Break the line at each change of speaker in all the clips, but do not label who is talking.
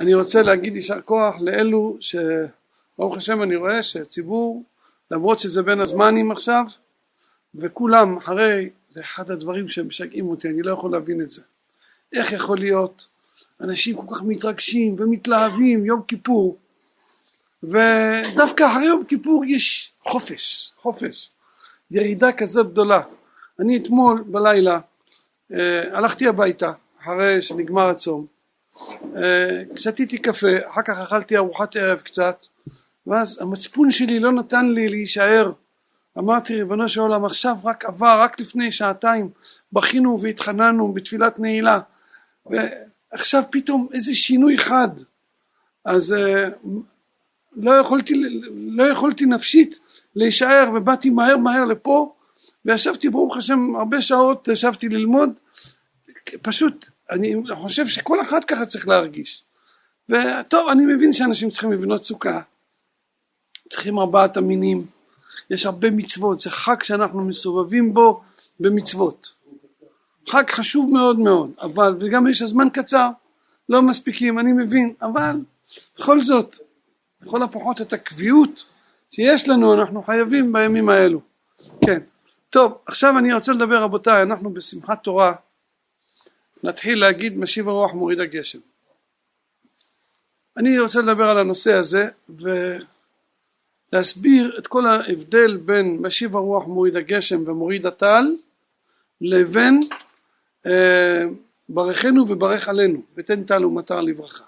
אני רוצה להגיד יישר כוח לאלו שברוך השם אני רואה שהציבור למרות שזה בין הזמנים עכשיו וכולם אחרי זה אחד הדברים שמשגעים אותי אני לא יכול להבין את זה. איך יכול להיות אנשים כל כך מתרגשים ומתלהבים יום כיפור ודווקא אחרי יום כיפור יש חופש חופש ירידה כזאת גדולה. אני אתמול בלילה אה, הלכתי הביתה אחרי שנגמר הצום שתיתי קפה, אחר כך אכלתי ארוחת ערב קצת ואז המצפון שלי לא נתן לי להישאר. אמרתי ריבונו של עולם עכשיו רק עבר רק לפני שעתיים בכינו והתחננו בתפילת נעילה ועכשיו פתאום איזה שינוי חד. אז אה, לא יכולתי, לא יכולתי נפשית להישאר ובאתי מהר מהר לפה וישבתי ברוך השם הרבה שעות ישבתי ללמוד פשוט אני חושב שכל אחד ככה צריך להרגיש. וטוב אני מבין שאנשים צריכים לבנות סוכה. צריכים ארבעת המינים. יש הרבה מצוות. זה חג שאנחנו מסובבים בו במצוות. חג חשוב מאוד מאוד אבל וגם יש הזמן קצר. לא מספיקים אני מבין אבל בכל זאת לכל הפחות את הקביעות שיש לנו אנחנו חייבים בימים האלו. כן. טוב עכשיו אני רוצה לדבר רבותיי אנחנו בשמחת תורה נתחיל להגיד משיב הרוח מוריד הגשם. אני רוצה לדבר על הנושא הזה ולהסביר את כל ההבדל בין משיב הרוח מוריד הגשם ומוריד הטל לבין אה, ברכנו וברך עלינו ותן טל ומטר לברכה.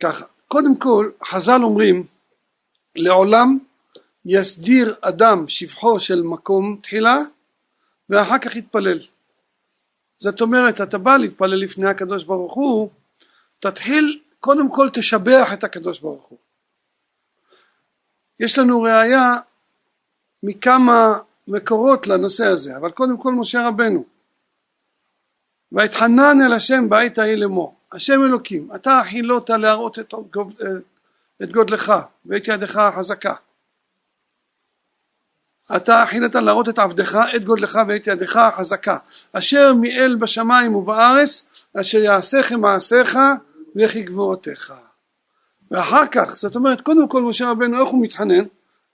ככה, קודם כל חז"ל אומרים לעולם יסדיר אדם שבחו של מקום תחילה ואחר כך יתפלל זאת אומרת אתה בא להתפלל לפני הקדוש ברוך הוא תתחיל קודם כל תשבח את הקדוש ברוך הוא. יש לנו ראייה מכמה מקורות לנושא הזה אבל קודם כל משה רבנו. ויתחנן אל השם בעת ההיא לאמור השם אלוקים אתה החילותה להראות את, את גודלך ואת ידך החזקה אתה הכינת להראות את עבדך את גודלך ואת ידך החזקה. אשר מאל בשמיים ובארץ אשר יעשיכם מעשיך וכי גבורתך ואחר כך זאת אומרת קודם כל משה רבנו איך הוא מתחנן?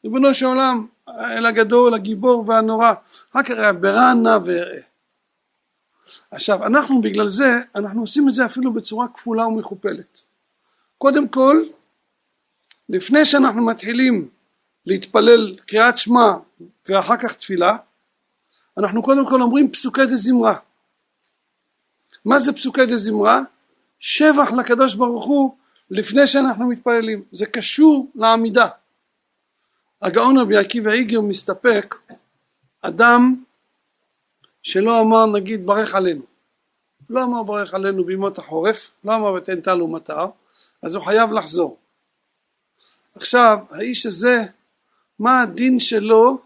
ריבונו של עולם אל הגדול הגיבור והנורא אחר כך ברא נא ואראה. עכשיו אנחנו בגלל זה אנחנו עושים את זה אפילו בצורה כפולה ומכופלת. קודם כל לפני שאנחנו מתחילים להתפלל קריאת שמע ואחר כך תפילה אנחנו קודם כל אומרים פסוקי דה זמרה. מה זה פסוקי דה זמרה? שבח לקדוש ברוך הוא לפני שאנחנו מתפללים. זה קשור לעמידה. הגאון רבי עקיבא איגר מסתפק אדם שלא אמר נגיד ברך עלינו. לא אמר ברך עלינו בימות החורף לא אמר ותן טל ומטר אז הוא חייב לחזור. עכשיו האיש הזה מה הדין שלו?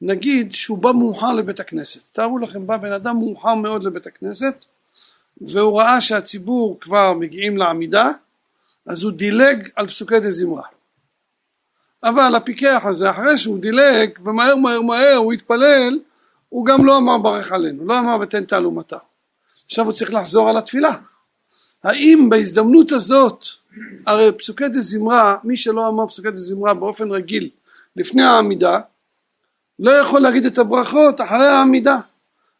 נגיד שהוא בא מאוחר לבית הכנסת. תארו לכם בא בן אדם מאוחר מאוד לבית הכנסת והוא ראה שהציבור כבר מגיעים לעמידה אז הוא דילג על פסוקי דה זמרה. אבל הפיקח הזה אחרי שהוא דילג ומהר מהר מהר הוא התפלל הוא גם לא אמר ברך עלינו לא אמר ותן ומטר עכשיו הוא צריך לחזור על התפילה. האם בהזדמנות הזאת הרי פסוקי דה זמרה מי שלא אמר פסוקי דה זמרה באופן רגיל לפני העמידה לא יכול להגיד את הברכות אחרי העמידה.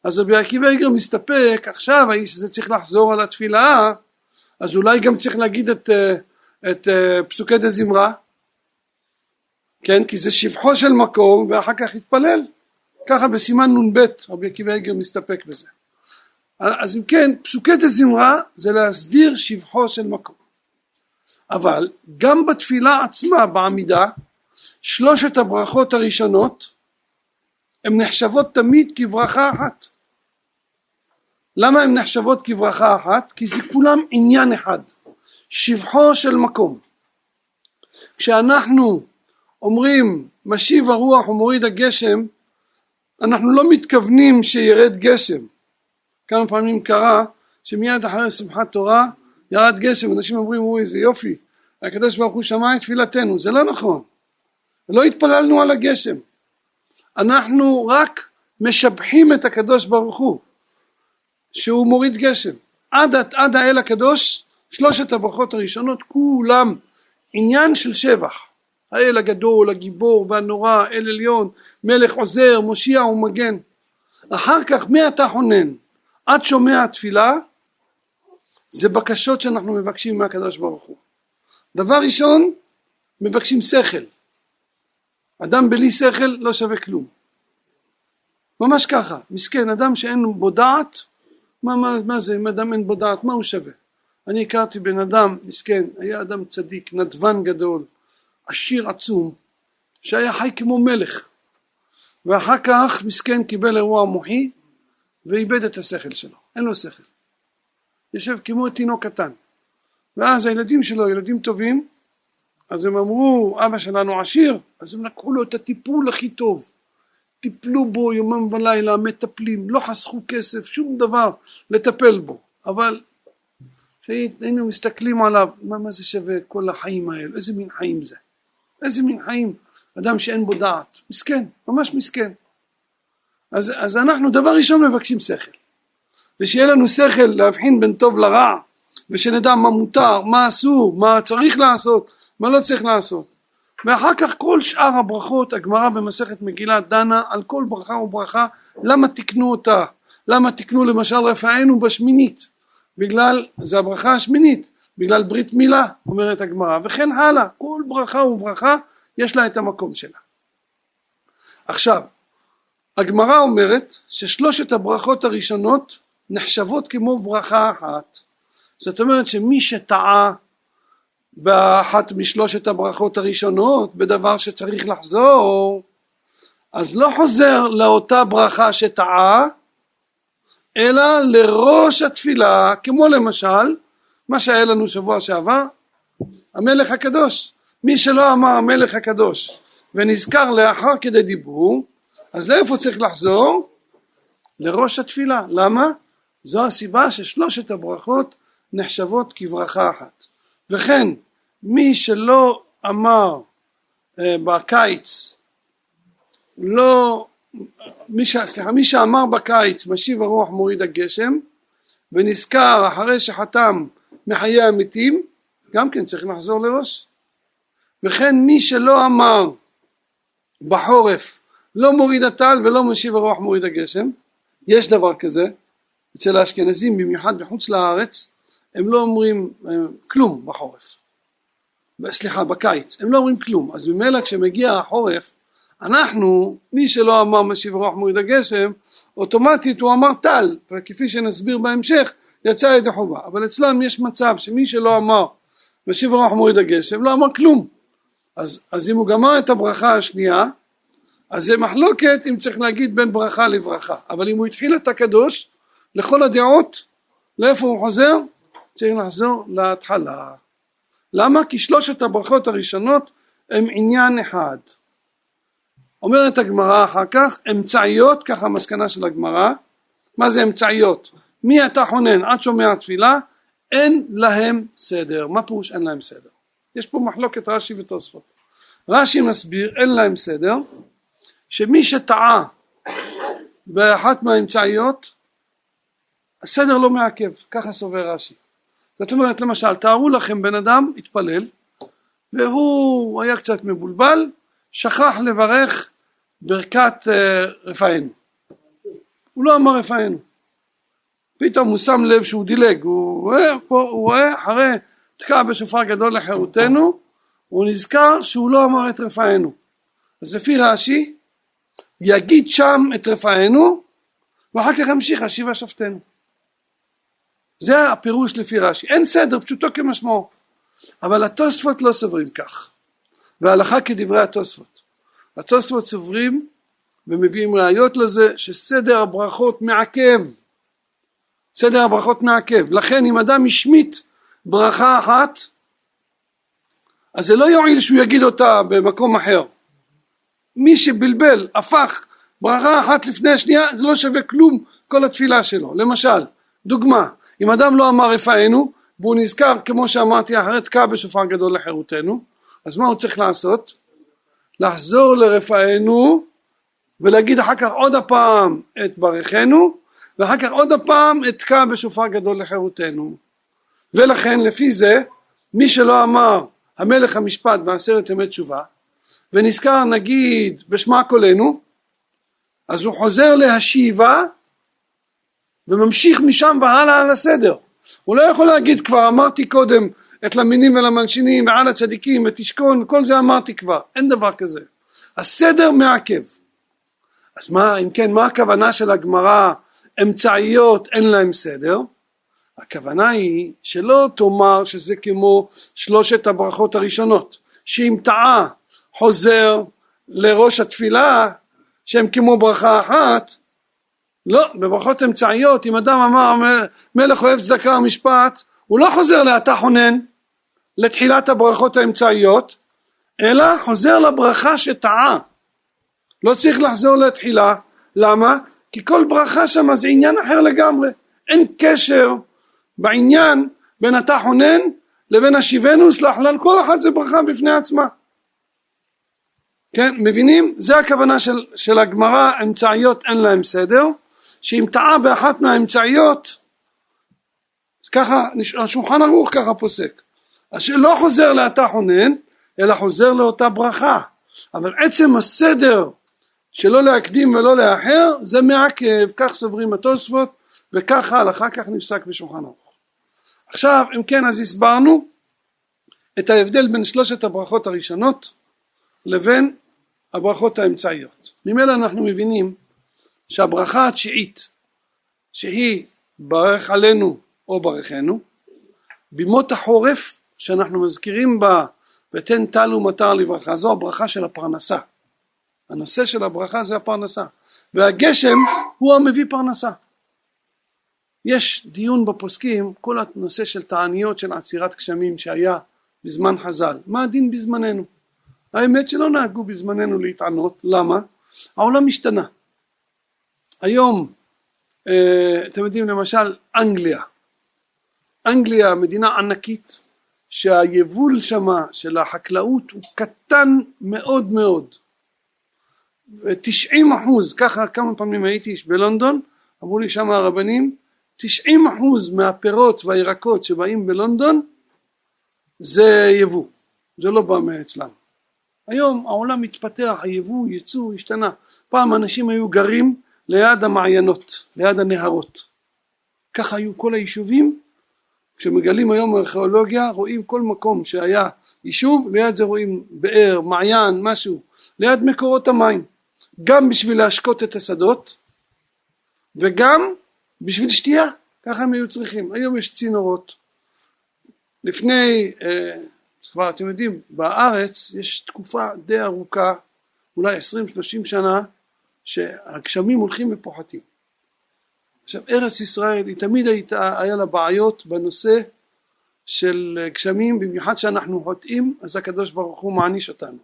אז רבי עקיבא איגר מסתפק עכשיו האיש הזה צריך לחזור על התפילה אז אולי גם צריך להגיד את, אה, את אה, פסוקי דה זמרה כן? כי זה שבחו של מקום ואחר כך יתפלל ככה בסימן נ"ב רבי עקיבא איגר מסתפק בזה. אז אם כן פסוקי דה זמרה זה להסדיר שבחו של מקום. אבל גם בתפילה עצמה בעמידה שלושת הברכות הראשונות הן נחשבות תמיד כברכה אחת. למה הן נחשבות כברכה אחת? כי זה כולם עניין אחד שבחו של מקום. כשאנחנו אומרים משיב הרוח ומוריד הגשם אנחנו לא מתכוונים שירד גשם. כמה פעמים קרה שמיד אחרי שמחת תורה ירד גשם אנשים אומרים אוי איזה יופי הקדוש ברוך הוא שמע את תפילתנו. זה לא נכון לא התפללנו על הגשם. אנחנו רק משבחים את הקדוש ברוך הוא שהוא מוריד גשם. עד, עד האל הקדוש שלושת הברכות הראשונות כולם עניין של שבח. האל הגדול הגיבור והנורא אל עליון מלך עוזר מושיע ומגן. אחר כך מי אתה חונן? עד שומע התפילה זה בקשות שאנחנו מבקשים מהקדוש ברוך הוא. דבר ראשון מבקשים שכל אדם בלי שכל לא שווה כלום. ממש ככה. מסכן אדם שאין בו דעת מה, מה, מה זה? אם אדם אין בו דעת מה הוא שווה? אני הכרתי בן אדם מסכן היה אדם צדיק נדבן גדול עשיר עצום שהיה חי כמו מלך. ואחר כך מסכן קיבל אירוע מוחי ואיבד את השכל שלו. אין לו שכל. יושב כמו תינוק קטן. ואז הילדים שלו ילדים טובים אז הם אמרו אבא שלנו עשיר אז הם לקחו לו את הטיפול הכי טוב. טיפלו בו יומם ולילה מטפלים לא חסכו כסף שום דבר לטפל בו. אבל כשהיינו מסתכלים עליו מה, מה זה שווה כל החיים האלה? איזה מין חיים זה? איזה מין חיים? אדם שאין בו דעת. מסכן ממש מסכן. אז, אז אנחנו דבר ראשון מבקשים שכל. ושיהיה לנו שכל להבחין בין טוב לרע ושנדע מה מותר מה אסור מה צריך לעשות מה לא צריך לעשות? ואחר כך כל שאר הברכות הגמרא במסכת מגילה דנה על כל ברכה וברכה למה תיקנו אותה? למה תיקנו למשל רפאנו בשמינית? בגלל זה הברכה השמינית בגלל ברית מילה אומרת הגמרא וכן הלאה. כל ברכה וברכה יש לה את המקום שלה. עכשיו הגמרא אומרת ששלושת הברכות הראשונות נחשבות כמו ברכה אחת. זאת אומרת שמי שטעה באחת משלושת הברכות הראשונות בדבר שצריך לחזור אז לא חוזר לאותה ברכה שטעה אלא לראש התפילה כמו למשל מה שהיה לנו שבוע שעבר המלך הקדוש מי שלא אמר המלך הקדוש ונזכר לאחר כדי דיבור אז לאיפה צריך לחזור? לראש התפילה למה? זו הסיבה ששלושת הברכות נחשבות כברכה אחת וכן מי שלא אמר אה, בקיץ לא מי, ש, סליחה, מי שאמר בקיץ משיב הרוח מוריד הגשם ונזכר אחרי שחתם מחיי המתים גם כן צריך לחזור לראש. וכן מי שלא אמר בחורף לא מוריד הטל ולא משיב הרוח מוריד הגשם יש דבר כזה אצל האשכנזים במיוחד בחוץ לארץ הם לא אומרים אה, כלום בחורף סליחה בקיץ. הם לא אומרים כלום. אז ממילא כשמגיע החורף אנחנו מי שלא אמר משיב רוח מוריד הגשם אוטומטית הוא אמר טל וכפי שנסביר בהמשך יצא ידי חובה. אבל אצלם יש מצב שמי שלא אמר משיב רוח מוריד הגשם לא אמר כלום. אז, אז אם הוא גמר את הברכה השנייה אז זה מחלוקת אם צריך להגיד בין ברכה לברכה. אבל אם הוא התחיל את הקדוש לכל הדעות לאיפה הוא חוזר? צריך לחזור להתחלה למה? כי שלושת הברכות הראשונות הם עניין אחד. אומרת הגמרא אחר כך אמצעיות ככה המסקנה של הגמרא. מה זה אמצעיות? מי אתה חונן? עד שומע תפילה אין להם סדר מה פירוש אין להם סדר? יש פה מחלוקת רש"י ותוספות. רש"י מסביר אין להם סדר שמי שטעה באחת מהאמצעיות הסדר לא מעכב. ככה סובר רש"י זאת אומרת למשל תארו לכם בן אדם התפלל והוא היה קצת מבולבל שכח לברך ברכת אה, רפאנו. הוא לא אמר רפאנו. פתאום הוא שם לב שהוא דילג הוא רואה, הוא רואה אחרי תקע בשופר גדול לחירותנו הוא נזכר שהוא לא אמר את רפאנו. אז לפי רש"י יגיד שם את רפאנו ואחר כך ימשיך השיבה שופטנו זה הפירוש לפי רש"י. אין סדר פשוטו כמשמעו. אבל התוספות לא סוברים כך. והלכה כדברי התוספות. התוספות סוברים ומביאים ראיות לזה שסדר הברכות מעכב. סדר הברכות מעכב. לכן אם אדם השמיט ברכה אחת אז זה לא יועיל שהוא יגיד אותה במקום אחר. מי שבלבל הפך ברכה אחת לפני השנייה זה לא שווה כלום כל התפילה שלו. למשל דוגמה אם אדם לא אמר רפאנו והוא נזכר כמו שאמרתי אחרי תקע בשופר גדול לחירותנו אז מה הוא צריך לעשות? לחזור לרפאנו ולהגיד אחר כך עוד הפעם את ברכנו ואחר כך עוד הפעם אתקע בשופר גדול לחירותנו ולכן לפי זה מי שלא אמר המלך המשפט בעשרת ימי תשובה ונזכר נגיד בשמע קולנו אז הוא חוזר להשיבה וממשיך משם והלאה על הסדר. הוא לא יכול להגיד כבר אמרתי קודם את למינים ולמלשינים ועל הצדיקים ותשכון וכל זה אמרתי כבר. אין דבר כזה. הסדר מעכב. אז מה אם כן מה הכוונה של הגמרא אמצעיות אין להם סדר הכוונה היא שלא תאמר שזה כמו שלושת הברכות הראשונות. שאם טעה חוזר לראש התפילה שהם כמו ברכה אחת לא בברכות אמצעיות אם אדם אמר מלך אוהב צדקה ומשפט הוא לא חוזר לאתה חונן לתחילת הברכות האמצעיות אלא חוזר לברכה שטעה. לא צריך לחזור לתחילה. למה? כי כל ברכה שם זה עניין אחר לגמרי. אין קשר בעניין בין אתה חונן לבין השיבנו סלח לל כל אחת זה ברכה בפני עצמה. כן מבינים? זה הכוונה של, של הגמרא אמצעיות אין להם סדר שאם טעה באחת מהאמצעיות ככה השולחן ערוך ככה פוסק. אז שלא חוזר לאתה חונן אלא חוזר לאותה ברכה. אבל עצם הסדר שלא להקדים ולא לאחר זה מעכב כך סוברים התוספות וככה אחר כך נפסק בשולחן ערוך. עכשיו אם כן אז הסברנו את ההבדל בין שלושת הברכות הראשונות לבין הברכות האמצעיות. ממילא אנחנו מבינים שהברכה התשיעית שהיא ברך עלינו או ברכנו בימות החורף שאנחנו מזכירים בה ותן טל ומטר לברכה זו הברכה של הפרנסה. הנושא של הברכה זה הפרנסה. והגשם הוא המביא פרנסה. יש דיון בפוסקים כל הנושא של תעניות של עצירת גשמים שהיה בזמן חז"ל. מה הדין בזמננו? האמת שלא נהגו בזמננו להתענות. למה? העולם השתנה היום אה, אתם יודעים למשל אנגליה. אנגליה מדינה ענקית שהיבול שמה של החקלאות הוא קטן מאוד מאוד. ותשעים אחוז ככה כמה פעמים הייתי בלונדון אמרו לי שם הרבנים תשעים אחוז מהפירות והירקות שבאים בלונדון זה יבוא. זה לא בא מאצלם. היום העולם מתפתח היבוא ייצוא השתנה. פעם אנשים היו גרים ליד המעיינות ליד הנהרות. ככה היו כל היישובים. כשמגלים היום ארכיאולוגיה רואים כל מקום שהיה יישוב ליד זה רואים באר מעיין משהו ליד מקורות המים. גם בשביל להשקות את השדות וגם בשביל שתייה ככה הם היו צריכים. היום יש צינורות. לפני אה, כבר אתם יודעים בארץ יש תקופה די ארוכה אולי עשרים שלושים שנה שהגשמים הולכים ופוחתים. עכשיו ארץ ישראל היא תמיד הייתה היה לה בעיות בנושא של גשמים במיוחד שאנחנו חוטאים אז הקדוש ברוך הוא מעניש אותנו.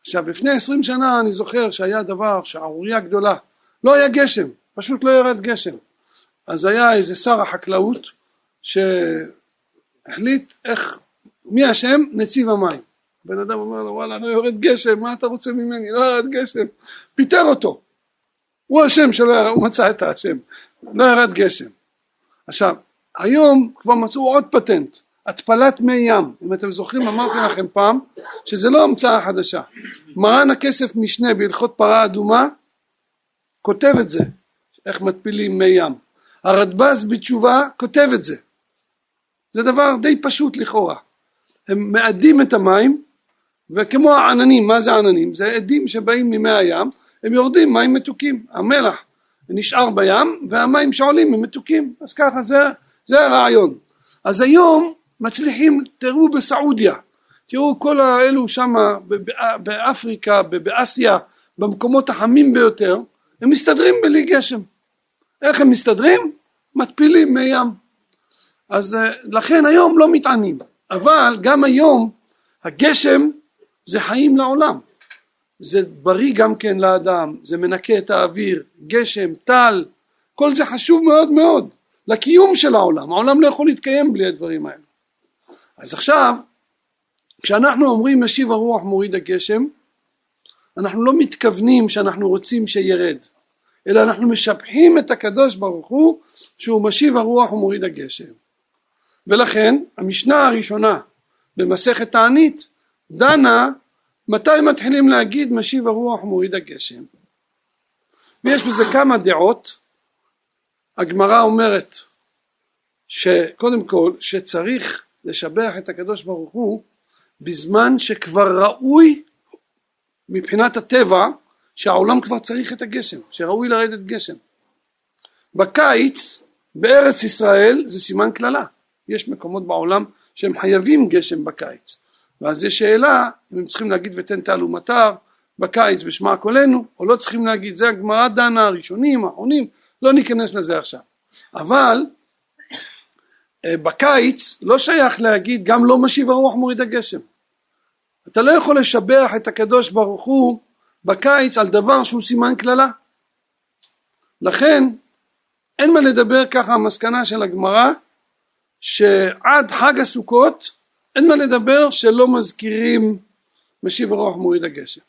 עכשיו לפני עשרים שנה אני זוכר שהיה דבר שערורייה גדולה. לא היה גשם פשוט לא ירד גשם. אז היה איזה שר החקלאות שהחליט איך מי אשם? נציב המים בן אדם אומר לו וואלה לא יורד גשם מה אתה רוצה ממני? לא ירד גשם. פיטר אותו. הוא אשם שלא ירד הוא מצא את האשם לא ירד גשם. עכשיו היום כבר מצאו עוד פטנט התפלת מי ים. אם אתם זוכרים אמרתי לכם פעם שזה לא המצאה חדשה. מרן הכסף משנה בהלכות פרה אדומה כותב את זה איך מתפילים מי ים. הרדב"ז בתשובה כותב את זה. זה דבר די פשוט לכאורה. הם מאדים את המים וכמו העננים מה זה עננים זה עדים שבאים ממי הים הם יורדים מים מתוקים. המלח נשאר בים והמים שעולים הם מתוקים. אז ככה זה, זה הרעיון. אז היום מצליחים תראו בסעודיה תראו כל האלו שם באפריקה באסיה במקומות החמים ביותר הם מסתדרים בלי גשם. איך הם מסתדרים? מתפילים מי ים אז אה, לכן היום לא מתענים. אבל גם היום הגשם זה חיים לעולם. זה בריא גם כן לאדם זה מנקה את האוויר גשם טל כל זה חשוב מאוד מאוד לקיום של העולם. העולם לא יכול להתקיים בלי הדברים האלה. אז עכשיו כשאנחנו אומרים משיב הרוח מוריד הגשם אנחנו לא מתכוונים שאנחנו רוצים שירד אלא אנחנו משבחים את הקדוש ברוך הוא שהוא משיב הרוח ומוריד הגשם. ולכן המשנה הראשונה במסכת תענית דנה מתי מתחילים להגיד משיב הרוח ומוריד הגשם ויש בזה כמה דעות. הגמרא אומרת שקודם כל שצריך לשבח את הקדוש ברוך הוא בזמן שכבר ראוי מבחינת הטבע שהעולם כבר צריך את הגשם, שראוי לרדת גשם. בקיץ בארץ ישראל זה סימן קללה, יש מקומות בעולם שהם חייבים גשם בקיץ, ואז יש שאלה אם הם צריכים להגיד ותן ומטר בקיץ בשמע קולנו או לא צריכים להגיד, זה הגמרא דנה הראשונים, האחרונים, לא ניכנס לזה עכשיו. אבל אה, בקיץ לא שייך להגיד גם לא משיב הרוח מוריד הגשם. אתה לא יכול לשבח את הקדוש ברוך הוא בקיץ על דבר שהוא סימן קללה. לכן אין מה לדבר ככה המסקנה של הגמרא שעד חג הסוכות אין מה לדבר שלא מזכירים משיב הרוח מוריד הגשם.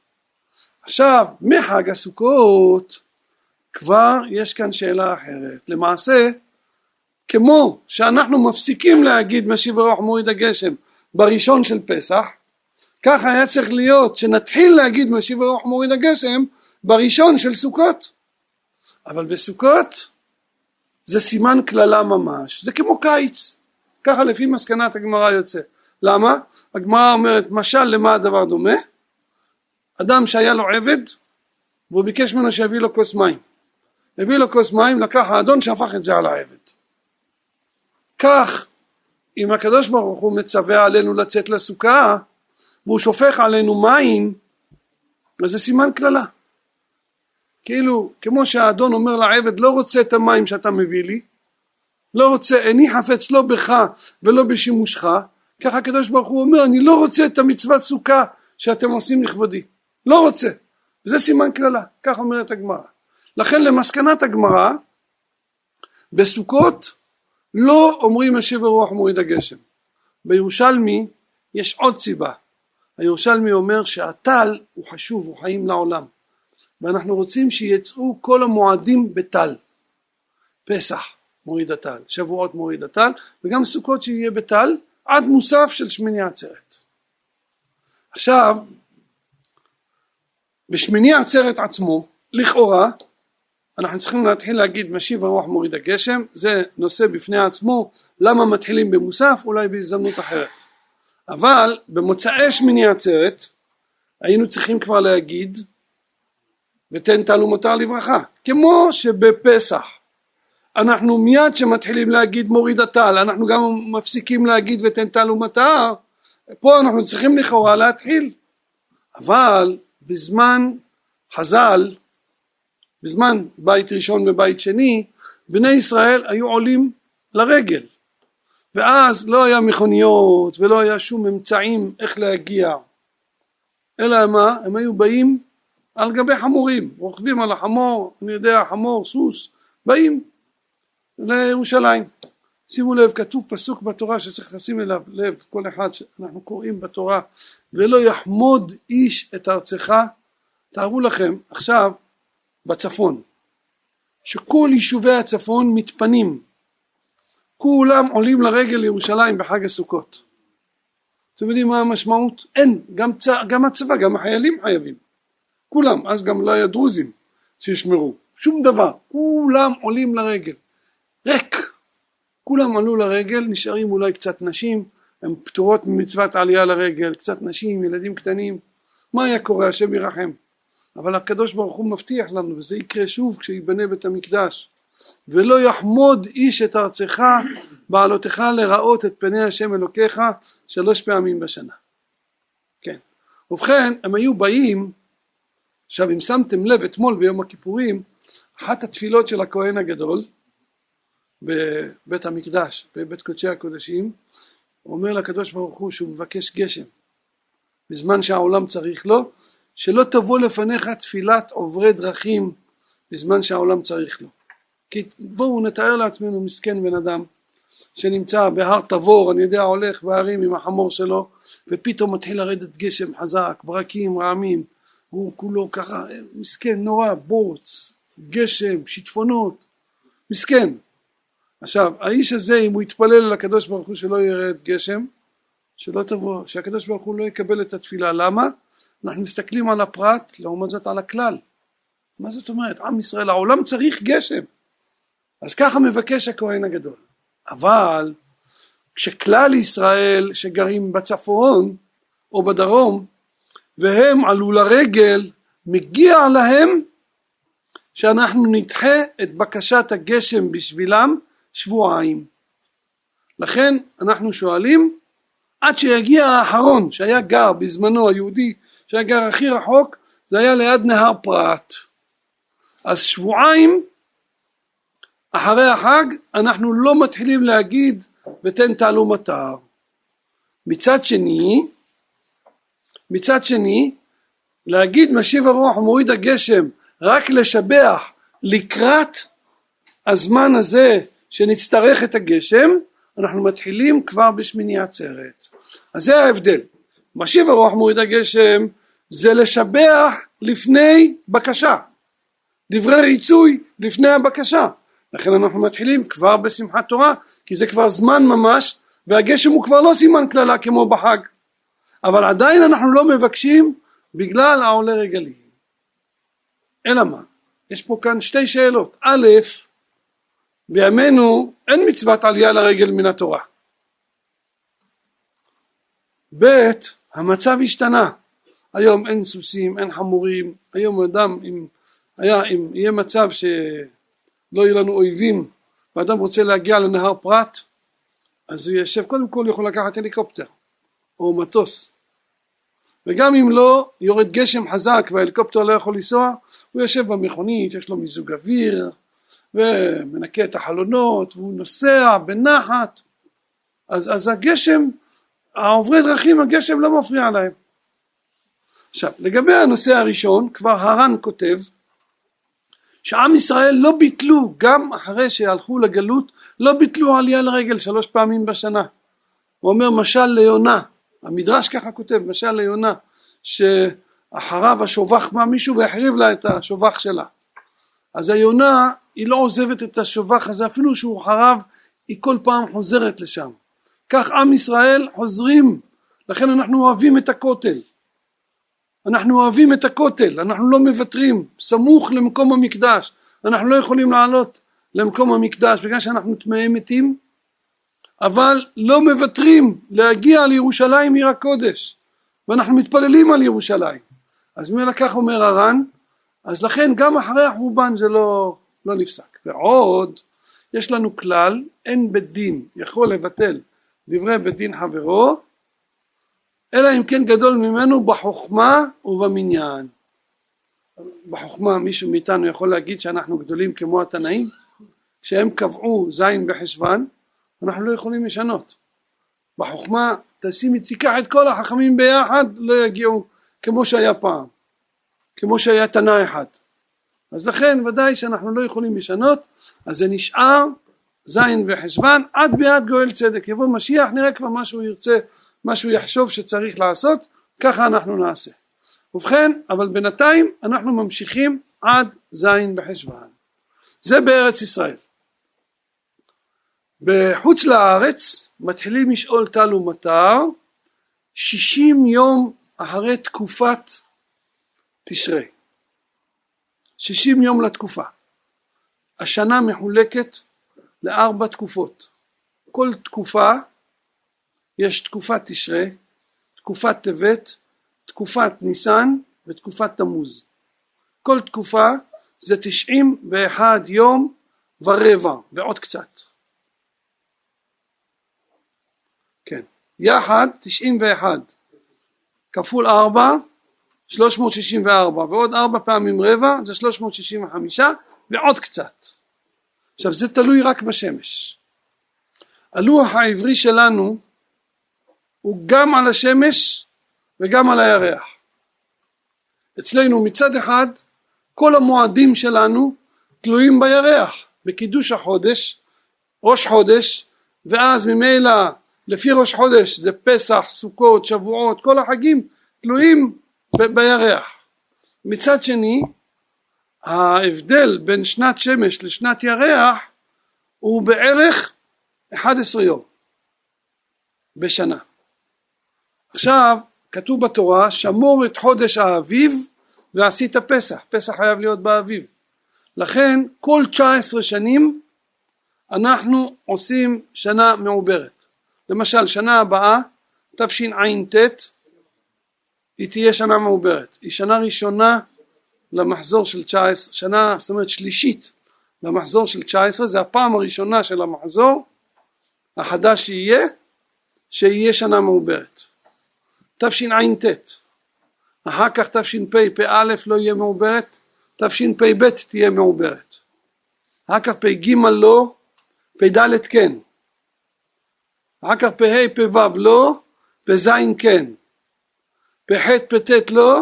עכשיו מחג הסוכות כבר יש כאן שאלה אחרת. למעשה כמו שאנחנו מפסיקים להגיד משיב הרוח מוריד הגשם בראשון של פסח ככה היה צריך להיות שנתחיל להגיד משיב הרוח מוריד הגשם בראשון של סוכות אבל בסוכות זה סימן קללה ממש זה כמו קיץ ככה לפי מסקנת הגמרא יוצא למה? הגמרא אומרת משל למה הדבר דומה? אדם שהיה לו עבד והוא ביקש ממנו שיביא לו כוס מים הביא לו כוס מים לקח האדון שהפך את זה על העבד כך אם הקדוש ברוך הוא מצווה עלינו לצאת לסוכה והוא שופך עלינו מים אז זה סימן קללה כאילו כמו שהאדון אומר לעבד לא רוצה את המים שאתה מביא לי לא רוצה איני חפץ לא בך ולא בשימושך ככה הקדוש ברוך הוא אומר אני לא רוצה את המצוות סוכה שאתם עושים לכבודי. לא רוצה. וזה סימן קללה. כך אומרת הגמרא. לכן למסקנת הגמרא בסוכות לא אומרים משיב הרוח מוריד הגשם בירושלמי יש עוד סיבה. הירושלמי אומר שהטל הוא חשוב הוא חיים לעולם. ואנחנו רוצים שיצאו כל המועדים בטל. פסח מוריד הטל שבועות מוריד הטל וגם סוכות שיהיה בטל עד מוסף של שמיני עצרת. עכשיו בשמיני עצרת עצמו לכאורה אנחנו צריכים להתחיל להגיד משיב הרוח מוריד הגשם זה נושא בפני עצמו למה מתחילים במוסף? אולי בהזדמנות אחרת. אבל במוצאי שמיני עצרת היינו צריכים כבר להגיד ותן טל ומותר לברכה כמו שבפסח אנחנו מיד שמתחילים להגיד מוריד הטל אנחנו גם מפסיקים להגיד ותן טל ומטר פה אנחנו צריכים לכאורה להתחיל. אבל בזמן חז"ל בזמן בית ראשון ובית שני בני ישראל היו עולים לרגל. ואז לא היה מכוניות ולא היה שום אמצעים איך להגיע. אלא מה? הם היו באים על גבי חמורים רוכבים על החמור אני יודע חמור סוס באים לירושלים. שימו לב כתוב פסוק בתורה שצריך לשים אליו לב כל אחד שאנחנו קוראים בתורה ולא יחמוד איש את ארצך. תארו לכם עכשיו בצפון שכל יישובי הצפון מתפנים. כולם עולים לרגל לירושלים בחג הסוכות. אתם יודעים מה המשמעות? אין, גם, צ... גם הצבא, גם החיילים חייבים. כולם, אז גם לא היה דרוזים שישמרו, שום דבר, כולם עולים לרגל ריק, כולם עלו לרגל, נשארים אולי קצת נשים, הן פטורות ממצוות עלייה לרגל, קצת נשים, ילדים קטנים, מה היה קורה? השם ירחם? אבל הקדוש ברוך הוא מבטיח לנו וזה יקרה שוב כשיבנה בית המקדש. ולא יחמוד איש את ארצך בעלותך לראות את פני השם אלוקיך שלוש פעמים בשנה. כן. ובכן הם היו באים עכשיו אם שמתם לב אתמול ביום הכיפורים אחת התפילות של הכהן הגדול בבית המקדש בבית קודשי הקודשים אומר לקדוש ברוך הוא שהוא מבקש גשם בזמן שהעולם צריך לו שלא תבוא לפניך תפילת עוברי דרכים בזמן שהעולם צריך לו. כי בואו נתאר לעצמנו מסכן בן אדם שנמצא בהר תבור, אני יודע, הולך בהרים עם החמור שלו ופתאום מתחיל לרדת גשם חזק, ברקים, רעמים, הוא כולו ככה מסכן, נורא, בוץ, גשם, שיטפונות, מסכן. עכשיו, האיש הזה, אם הוא יתפלל אל הקדוש ברוך הוא שלא ירד גשם, שלא תבוא, שהקדוש ברוך הוא לא יקבל את התפילה. למה? אנחנו מסתכלים על הפרט, לעומת זאת על הכלל. מה זאת אומרת? עם ישראל, העולם צריך גשם. אז ככה מבקש הכהן הגדול. אבל כשכלל ישראל שגרים בצפון או בדרום והם עלו לרגל מגיע להם שאנחנו נדחה את בקשת הגשם בשבילם שבועיים. לכן אנחנו שואלים עד שיגיע האחרון שהיה גר בזמנו היהודי שהיה גר הכי רחוק זה היה ליד נהר פרת אז שבועיים אחרי החג אנחנו לא מתחילים להגיד ותן תעלו מטר מצד שני מצד שני להגיד משיב הרוח ומוריד הגשם רק לשבח לקראת הזמן הזה שנצטרך את הגשם אנחנו מתחילים כבר בשמיני עצרת. אז זה ההבדל. משיב הרוח מוריד הגשם זה לשבח לפני בקשה. דברי ריצוי לפני הבקשה. לכן אנחנו מתחילים כבר בשמחת תורה כי זה כבר זמן ממש והגשם הוא כבר לא סימן קללה כמו בחג. אבל עדיין אנחנו לא מבקשים בגלל העולה רגלים. אלא מה? יש פה כאן שתי שאלות. א' בימינו אין מצוות עלייה לרגל מן התורה. ב' המצב השתנה. היום אין סוסים אין חמורים היום אדם אם היה אם יהיה מצב שלא יהיו לנו אויבים ואדם רוצה להגיע לנהר פרת אז הוא יושב קודם כל יכול לקחת הליקופטר או מטוס. וגם אם לא יורד גשם חזק וההליקופטר לא יכול לנסוע הוא יושב במכונית יש לו מיזוג אוויר ומנקה את החלונות והוא נוסע בנחת. אז, אז הגשם העוברי דרכים הגשם לא מפריע להם. עכשיו לגבי הנושא הראשון כבר הר"ן כותב שעם ישראל לא ביטלו גם אחרי שהלכו לגלות לא ביטלו עלייה לרגל שלוש פעמים בשנה. הוא אומר משל ליונה. המדרש ככה כותב משל ליונה שאחריו השובח בא מישהו והחריב לה את השובח שלה אז היונה היא לא עוזבת את השובח הזה אפילו שהוא חרב היא כל פעם חוזרת לשם. כך עם ישראל חוזרים. לכן אנחנו אוהבים את הכותל. אנחנו אוהבים את הכותל. אנחנו לא מוותרים. סמוך למקום המקדש. אנחנו לא יכולים לעלות למקום המקדש בגלל שאנחנו טמאי מתים. אבל לא מוותרים להגיע לירושלים עיר הקודש. ואנחנו מתפללים על ירושלים. אז לקח אומר הר"ן אז לכן גם אחרי החורבן זה לא, לא נפסק. ועוד יש לנו כלל אין בית דין יכול לבטל דברי בית דין חברו אלא אם כן גדול ממנו בחוכמה ובמניין. בחוכמה מישהו מאיתנו יכול להגיד שאנחנו גדולים כמו התנאים? כשהם קבעו זין בחשוון אנחנו לא יכולים לשנות. בחוכמה תשימי תיקח את כל החכמים ביחד לא יגיעו כמו שהיה פעם כמו שהיה תנא אחד. אז לכן ודאי שאנחנו לא יכולים לשנות אז זה נשאר זין וחשוון עד ביד גואל צדק. יבוא משיח נראה כבר מה שהוא ירצה מה שהוא יחשוב שצריך לעשות ככה אנחנו נעשה. ובכן אבל בינתיים אנחנו ממשיכים עד זין בחשוון זה בארץ ישראל. בחוץ לארץ מתחילים לשאול טל ומטר שישים יום אחרי תקופת תשרי שישים יום לתקופה. השנה מחולקת לארבע תקופות. כל תקופה יש תקופת תשרי, תקופת טבת, תקופת ניסן ותקופת תמוז. כל תקופה זה תשעים ואחד יום ורבע ועוד קצת. כן. יחד תשעים ואחד כפול ארבע שלוש מאות שישים וארבע ועוד ארבע פעמים רבע זה שלוש מאות שישים וחמישה ועוד קצת. עכשיו זה תלוי רק בשמש. הלוח העברי שלנו הוא גם על השמש וגם על הירח. אצלנו מצד אחד כל המועדים שלנו תלויים בירח בקידוש החודש ראש חודש ואז ממילא לפי ראש חודש זה פסח, סוכות, שבועות, כל החגים תלויים בירח. מצד שני ההבדל בין שנת שמש לשנת ירח הוא בערך 11 יום בשנה. עכשיו כתוב בתורה שמור את חודש האביב ועשית פסח, פסח חייב להיות באביב. לכן כל 19 שנים אנחנו עושים שנה מעוברת. למשל שנה הבאה תשע"ט היא תהיה שנה מעוברת, היא שנה ראשונה למחזור של 19, שנה זאת אומרת שלישית למחזור של 19, זה הפעם הראשונה של המחזור החדש שיהיה, שיהיה שנה מעוברת. תשע"ט, אחר כך תשפ"א לא יהיה מעוברת, תשפ"ב תהיה מעוברת, אחר כך פ"ג לא, פ"ד כן, אחר כך פ"ה פ"ו לא, פ"ז כן, פ"ח פ"ט לא,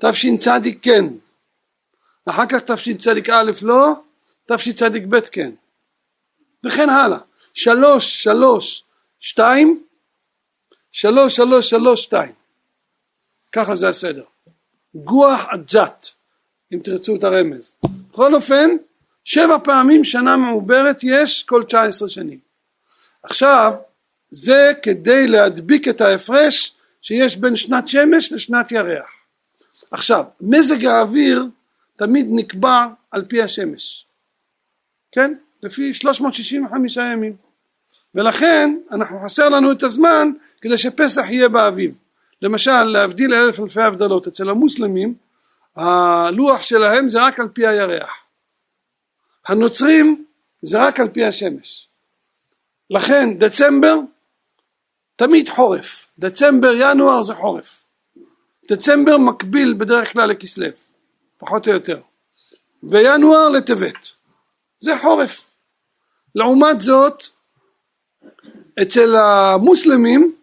תשצ כן, אחר כך תשצ"א לא, תשצ"ב כן, וכן הלאה, שלוש שלוש שתיים, שלוש שלוש שלוש שתיים, ככה זה הסדר, גוח עג'ת, אם תרצו את הרמז, בכל אופן שבע פעמים שנה מעוברת יש כל תשע עשרה שנים, עכשיו זה כדי להדביק את ההפרש שיש בין שנת שמש לשנת ירח. עכשיו, מזג האוויר תמיד נקבע על פי השמש, כן? לפי 365 ימים. ולכן אנחנו חסר לנו את הזמן כדי שפסח יהיה באביב. למשל, להבדיל אלף אלפי הבדלות, אצל המוסלמים הלוח שלהם זה רק על פי הירח. הנוצרים זה רק על פי השמש. לכן דצמבר תמיד חורף, דצמבר ינואר זה חורף, דצמבר מקביל בדרך כלל לכסלו, פחות או יותר, וינואר לטבת, זה חורף. לעומת זאת אצל המוסלמים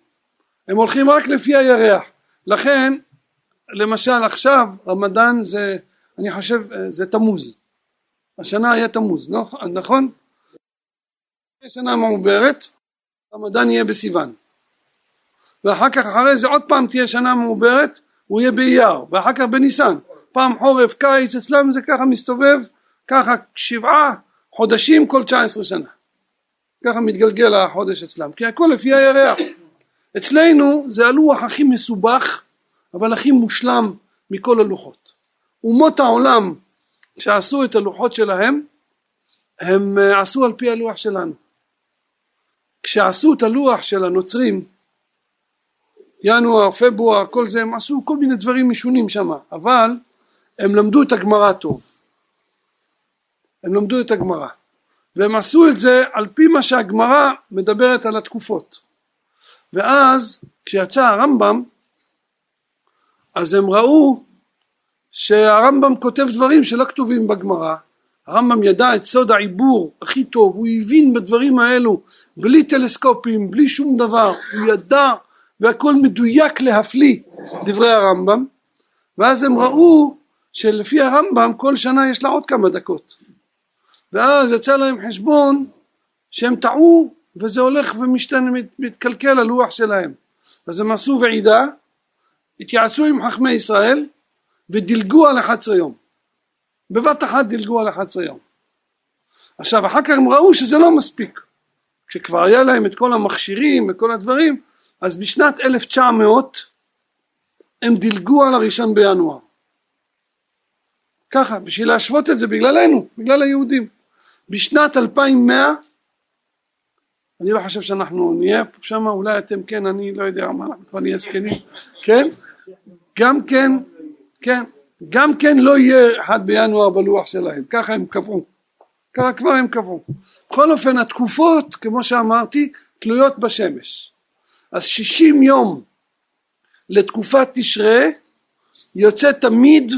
הם הולכים רק לפי הירח, לכן למשל עכשיו רמדאן זה אני חושב זה תמוז, השנה היה תמוז, נכון? שנה מעוברת, רמדאן יהיה בסיוון ואחר כך אחרי זה עוד פעם תהיה שנה מעוברת הוא יהיה באייר. ואחר כך בניסן. פעם חורף קיץ אצלם זה ככה מסתובב ככה שבעה חודשים כל תשע עשרה שנה. ככה מתגלגל החודש אצלם כי הכל לפי הירח. אצלנו זה הלוח הכי מסובך אבל הכי מושלם מכל הלוחות. אומות העולם שעשו את הלוחות שלהם הם אה, עשו על פי הלוח שלנו. כשעשו את הלוח של הנוצרים ינואר, פברואר, כל זה, הם עשו כל מיני דברים משונים שם, אבל הם למדו את הגמרא טוב. הם למדו את הגמרא. והם עשו את זה על פי מה שהגמרא מדברת על התקופות. ואז כשיצא הרמב"ם, אז הם ראו שהרמב"ם כותב דברים שלא כתובים בגמרא. הרמב"ם ידע את סוד העיבור הכי טוב, הוא הבין בדברים האלו בלי טלסקופים, בלי שום דבר, הוא ידע והכל מדויק להפליא דברי הרמב"ם ואז הם ראו שלפי הרמב"ם כל שנה יש לה עוד כמה דקות. ואז יצא להם חשבון שהם טעו וזה הולך מתקלקל הלוח שלהם. אז הם עשו ועידה התייעצו עם חכמי ישראל ודילגו על 11 יום. בבת אחת דילגו על 11 יום. עכשיו אחר כך הם ראו שזה לא מספיק. כשכבר היה להם את כל המכשירים וכל הדברים אז בשנת 1900 הם דילגו על הראשון בינואר. ככה, בשביל להשוות את זה בגללנו, בגלל היהודים. בשנת 2100, אני לא חושב שאנחנו נהיה שם, אולי אתם כן, אני לא יודע מה, אנחנו כבר נהיה זקנים, כן? גם כן, כן, גם כן לא יהיה אחד בינואר בלוח שלהם, ככה הם קבעו, ככה כבר הם קבעו. בכל אופן התקופות, כמו שאמרתי, תלויות בשמש. אז שישים יום לתקופת תשרה יוצא תמיד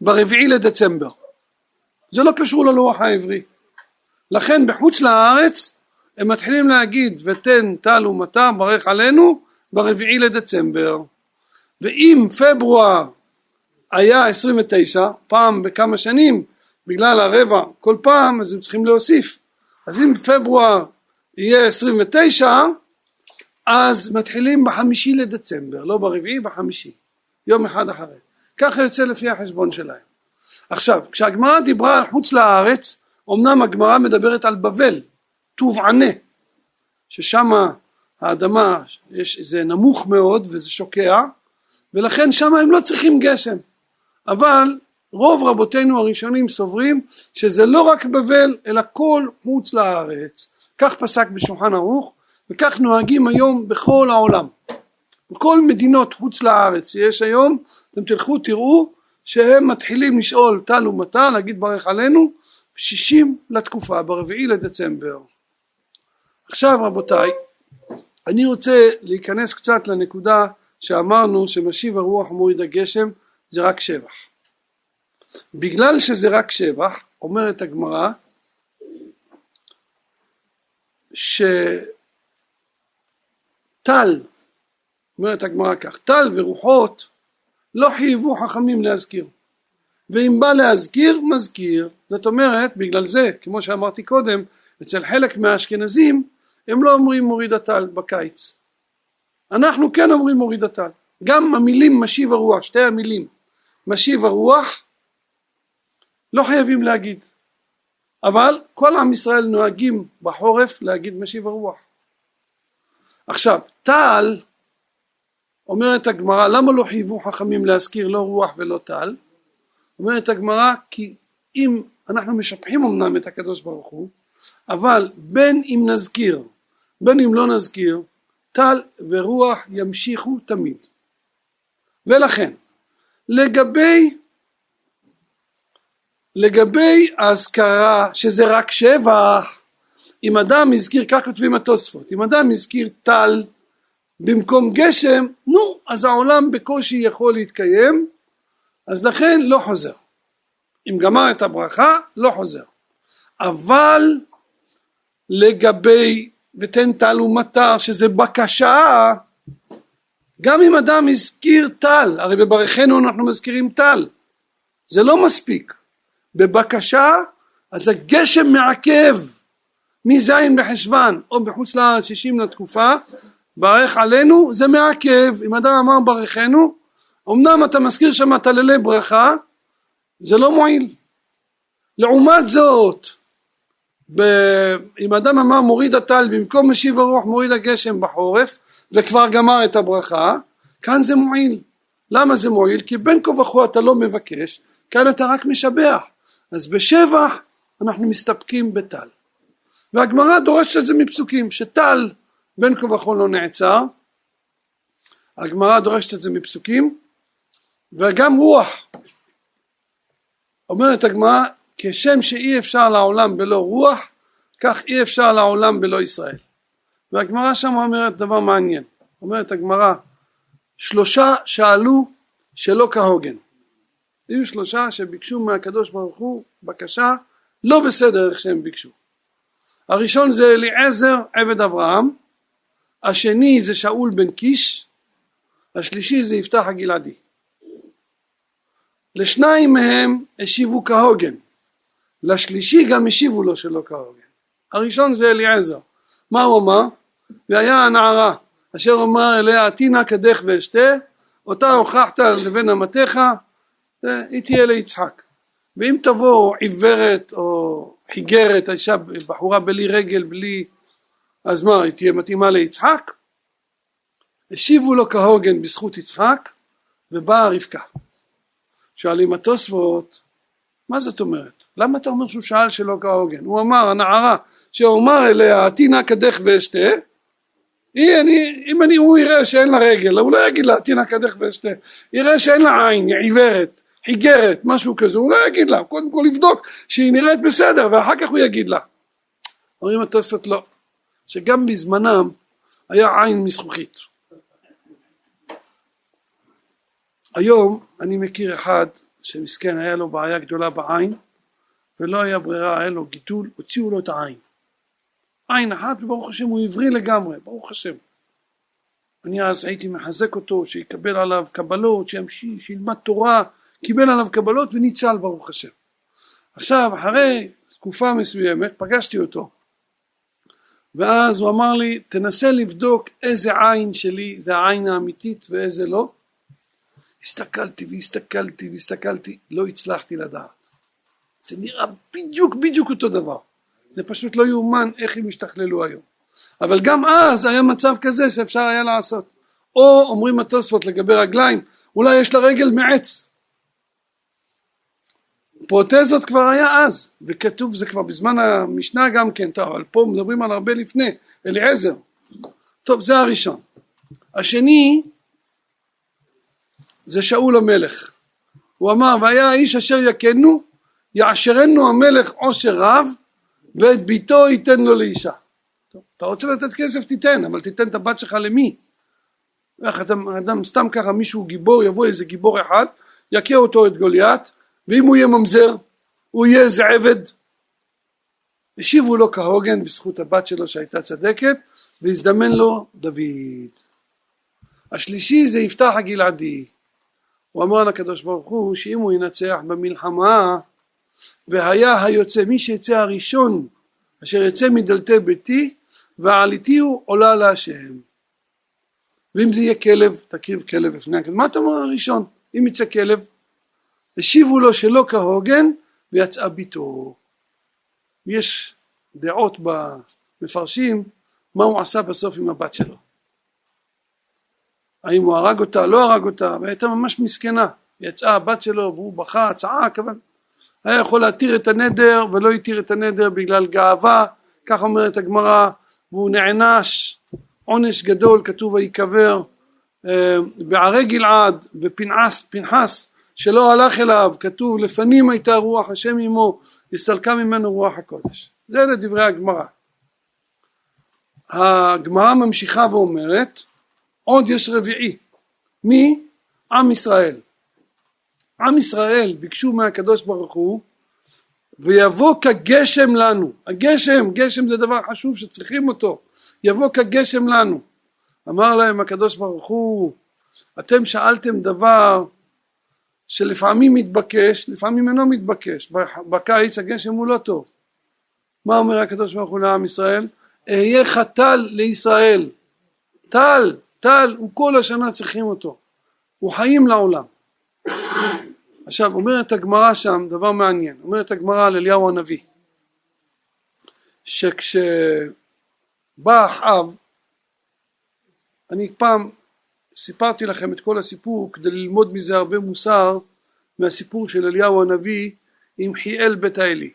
ברביעי לדצמבר. זה לא קשור ללוח העברי. לכן בחוץ לארץ הם מתחילים להגיד ותן טל ומטר ברך עלינו ברביעי לדצמבר. ואם פברואר היה 29 פעם בכמה שנים בגלל הרבע כל פעם אז הם צריכים להוסיף אז אם פברואר יהיה 29 אז מתחילים בחמישי לדצמבר, לא ברביעי, בחמישי, יום אחד אחרי. ככה יוצא לפי החשבון שלהם. עכשיו כשהגמרא דיברה על חוץ לארץ אמנם הגמרא מדברת על בבל טוב ענה ששם האדמה יש, זה נמוך מאוד וזה שוקע ולכן שם הם לא צריכים גשם אבל רוב רבותינו הראשונים סוברים שזה לא רק בבל אלא כל חוץ לארץ כך פסק בשולחן ערוך וכך נוהגים היום בכל העולם. בכל מדינות חוץ לארץ שיש היום אתם תלכו תראו שהם מתחילים לשאול טל ומטה להגיד ברך עלינו שישים לתקופה ברביעי לדצמבר. עכשיו רבותיי אני רוצה להיכנס קצת לנקודה שאמרנו שמשיב הרוח מוריד הגשם זה רק שבח. בגלל שזה רק שבח אומרת הגמרא שטל אומרת הגמרא כך טל ורוחות לא חייבו חכמים להזכיר. ואם בא להזכיר מזכיר. זאת אומרת בגלל זה כמו שאמרתי קודם אצל חלק מהאשכנזים הם לא אומרים מוריד הטל בקיץ. אנחנו כן אומרים מוריד הטל. גם המילים משיב הרוח שתי המילים משיב הרוח לא חייבים להגיד. אבל כל עם ישראל נוהגים בחורף להגיד משיב הרוח עכשיו טל אומרת הגמרא למה לא חייבו חכמים להזכיר לא רוח ולא טל? אומרת הגמרא כי אם אנחנו משבחים אמנם את הקדוש ברוך הוא אבל בין אם נזכיר בין אם לא נזכיר טל ורוח ימשיכו תמיד. ולכן לגבי לגבי האזכרה שזה רק שבח אם אדם הזכיר כך כותבים התוספות אם אדם הזכיר טל במקום גשם נו אז העולם בקושי יכול להתקיים אז לכן לא חוזר. אם גמר את הברכה לא חוזר. אבל לגבי ותן טל ומטר שזה בקשה גם אם אדם הזכיר טל הרי בברכנו אנחנו מזכירים טל זה לא מספיק. בבקשה אז הגשם מעכב מז' בחשוון או בחוץ לארץ שישים לתקופה ברך עלינו זה מעכב. אם אדם אמר ברכנו אמנם אתה מזכיר שם טללי ברכה זה לא מועיל. לעומת זאת ב... אם אדם אמר מוריד הטל במקום משיב הרוח מוריד הגשם בחורף וכבר גמר את הברכה כאן זה מועיל. למה זה מועיל? כי בין כה וכה אתה לא מבקש כאן אתה רק משבח. אז בשבח אנחנו מסתפקים בטל והגמרא דורשת את זה מפסוקים שטל בין כה וכה לא נעצר. הגמרא דורשת את זה מפסוקים וגם רוח. אומרת הגמרא כשם שאי אפשר לעולם בלא רוח כך אי אפשר לעולם בלא ישראל. והגמרא שם אומרת דבר מעניין. אומרת הגמרא שלושה שאלו שלא כהוגן. היו שלושה שביקשו מהקדוש ברוך הוא בקשה לא בסדר איך שהם ביקשו הראשון זה אליעזר עבד אברהם השני זה שאול בן קיש השלישי זה יפתח הגלעדי. לשניים מהם השיבו כהוגן לשלישי גם השיבו לו שלא כהוגן. הראשון זה אליעזר. מה הוא אמר? והיה הנערה אשר אמר אליה עתינא קדך ואשתה אותה הוכחת לבן אמתיך היא תהיה ליצחק. ואם תבוא עיוורת או חיגרת אישה בחורה בלי רגל בלי אז מה היא תהיה מתאימה ליצחק? השיבו לו כהוגן בזכות יצחק ובאה רבקה. שואלים התוספות מה זאת אומרת? למה אתה אומר שהוא שאל שלא כהוגן? הוא אמר הנערה שאומר אליה עתינא קדך ואשתה היא, אני, אם אני, הוא יראה שאין לה רגל, הוא לא יגיד לה עתינא קדך ואשתה, יראה שאין לה עין, היא עיוורת, חיגרת, משהו כזה, הוא לא יגיד לה, קודם כל יבדוק שהיא נראית בסדר ואחר כך הוא יגיד לה. אומרים התוספות לא, שגם בזמנם היה עין מזכוכית. היום אני מכיר אחד שמסכן היה לו בעיה גדולה בעין ולא היה ברירה, היה לו גידול, הוציאו לו את העין. עין אחת וברוך השם הוא עברי לגמרי, ברוך השם. אני אז הייתי מחזק אותו שיקבל עליו קבלות, שימשיך, שילמד תורה, קיבל עליו קבלות וניצל ברוך השם. עכשיו אחרי תקופה מסוימת פגשתי אותו ואז הוא אמר לי תנסה לבדוק איזה עין שלי זה העין האמיתית ואיזה לא הסתכלתי והסתכלתי והסתכלתי, לא הצלחתי לדעת. זה נראה בדיוק בדיוק אותו דבר. זה פשוט לא יאומן איך הם השתכללו היום. אבל גם אז היה מצב כזה שאפשר היה לעשות. או אומרים התוספות לגבי רגליים, אולי יש לה רגל מעץ. פרוטזות כבר היה אז, וכתוב זה כבר בזמן המשנה גם כן, טוב, אבל פה מדברים על הרבה לפני, אליעזר. טוב, זה הראשון. השני זה שאול המלך. הוא אמר, והיה האיש אשר יכנו, יעשרנו המלך עושר רב, ואת ביתו ייתן לו לאישה. טוב, אתה רוצה לתת כסף תיתן, אבל תיתן את הבת שלך למי? איך אדם, אדם סתם ככה מישהו גיבור, יבוא איזה גיבור אחד, יכה אותו את גוליית, ואם הוא יהיה ממזר, הוא יהיה איזה עבד. השיבו לו כהוגן בזכות הבת שלו שהייתה צדקת, והזדמן לו דוד. השלישי זה יפתח הגלעדי. הוא אמר לקדוש ברוך הוא שאם הוא ינצח במלחמה והיה היוצא מי שיצא הראשון אשר יצא מדלתי ביתי ועליתי הוא עולה להשם ואם זה יהיה כלב תקריב כלב לפני הכלב מה אתה אומר הראשון אם יצא כלב השיבו לו שלא כהוגן ויצאה ביתו. יש דעות במפרשים מה הוא עשה בסוף עם הבת שלו? האם הוא הרג אותה, לא הרג אותה, והייתה ממש מסכנה. יצאה הבת שלו והוא בכה, צעק, אבל היה יכול להתיר את הנדר ולא התיר את הנדר בגלל גאווה, כך אומרת הגמרא, והוא נענש. עונש גדול, כתוב ויקבר אה, בערי גלעד ופנחס פנחס שלא הלך אליו, כתוב לפנים הייתה רוח השם עמו, הסתלקה ממנו רוח הקודש. זה לדברי הגמרא. הגמרא ממשיכה ואומרת עוד יש רביעי. מי? עם ישראל. עם ישראל ביקשו מהקדוש ברוך הוא ויבוא כגשם לנו. הגשם, גשם זה דבר חשוב שצריכים אותו. יבוא כגשם לנו. אמר להם הקדוש ברוך הוא אתם שאלתם דבר שלפעמים מתבקש, לפעמים אינו מתבקש. בקיץ הגשם הוא לא טוב. מה אומר הקדוש ברוך הוא לעם ישראל? אהיה חתל לישראל. טל, טל הוא כל השנה צריכים אותו, הוא חיים לעולם. עכשיו אומרת הגמרא שם דבר מעניין, אומרת הגמרא על אליהו הנביא שכשבא אחאב אני פעם סיפרתי לכם את כל הסיפור כדי ללמוד מזה הרבה מוסר מהסיפור של אליהו הנביא עם חיאל בית האלי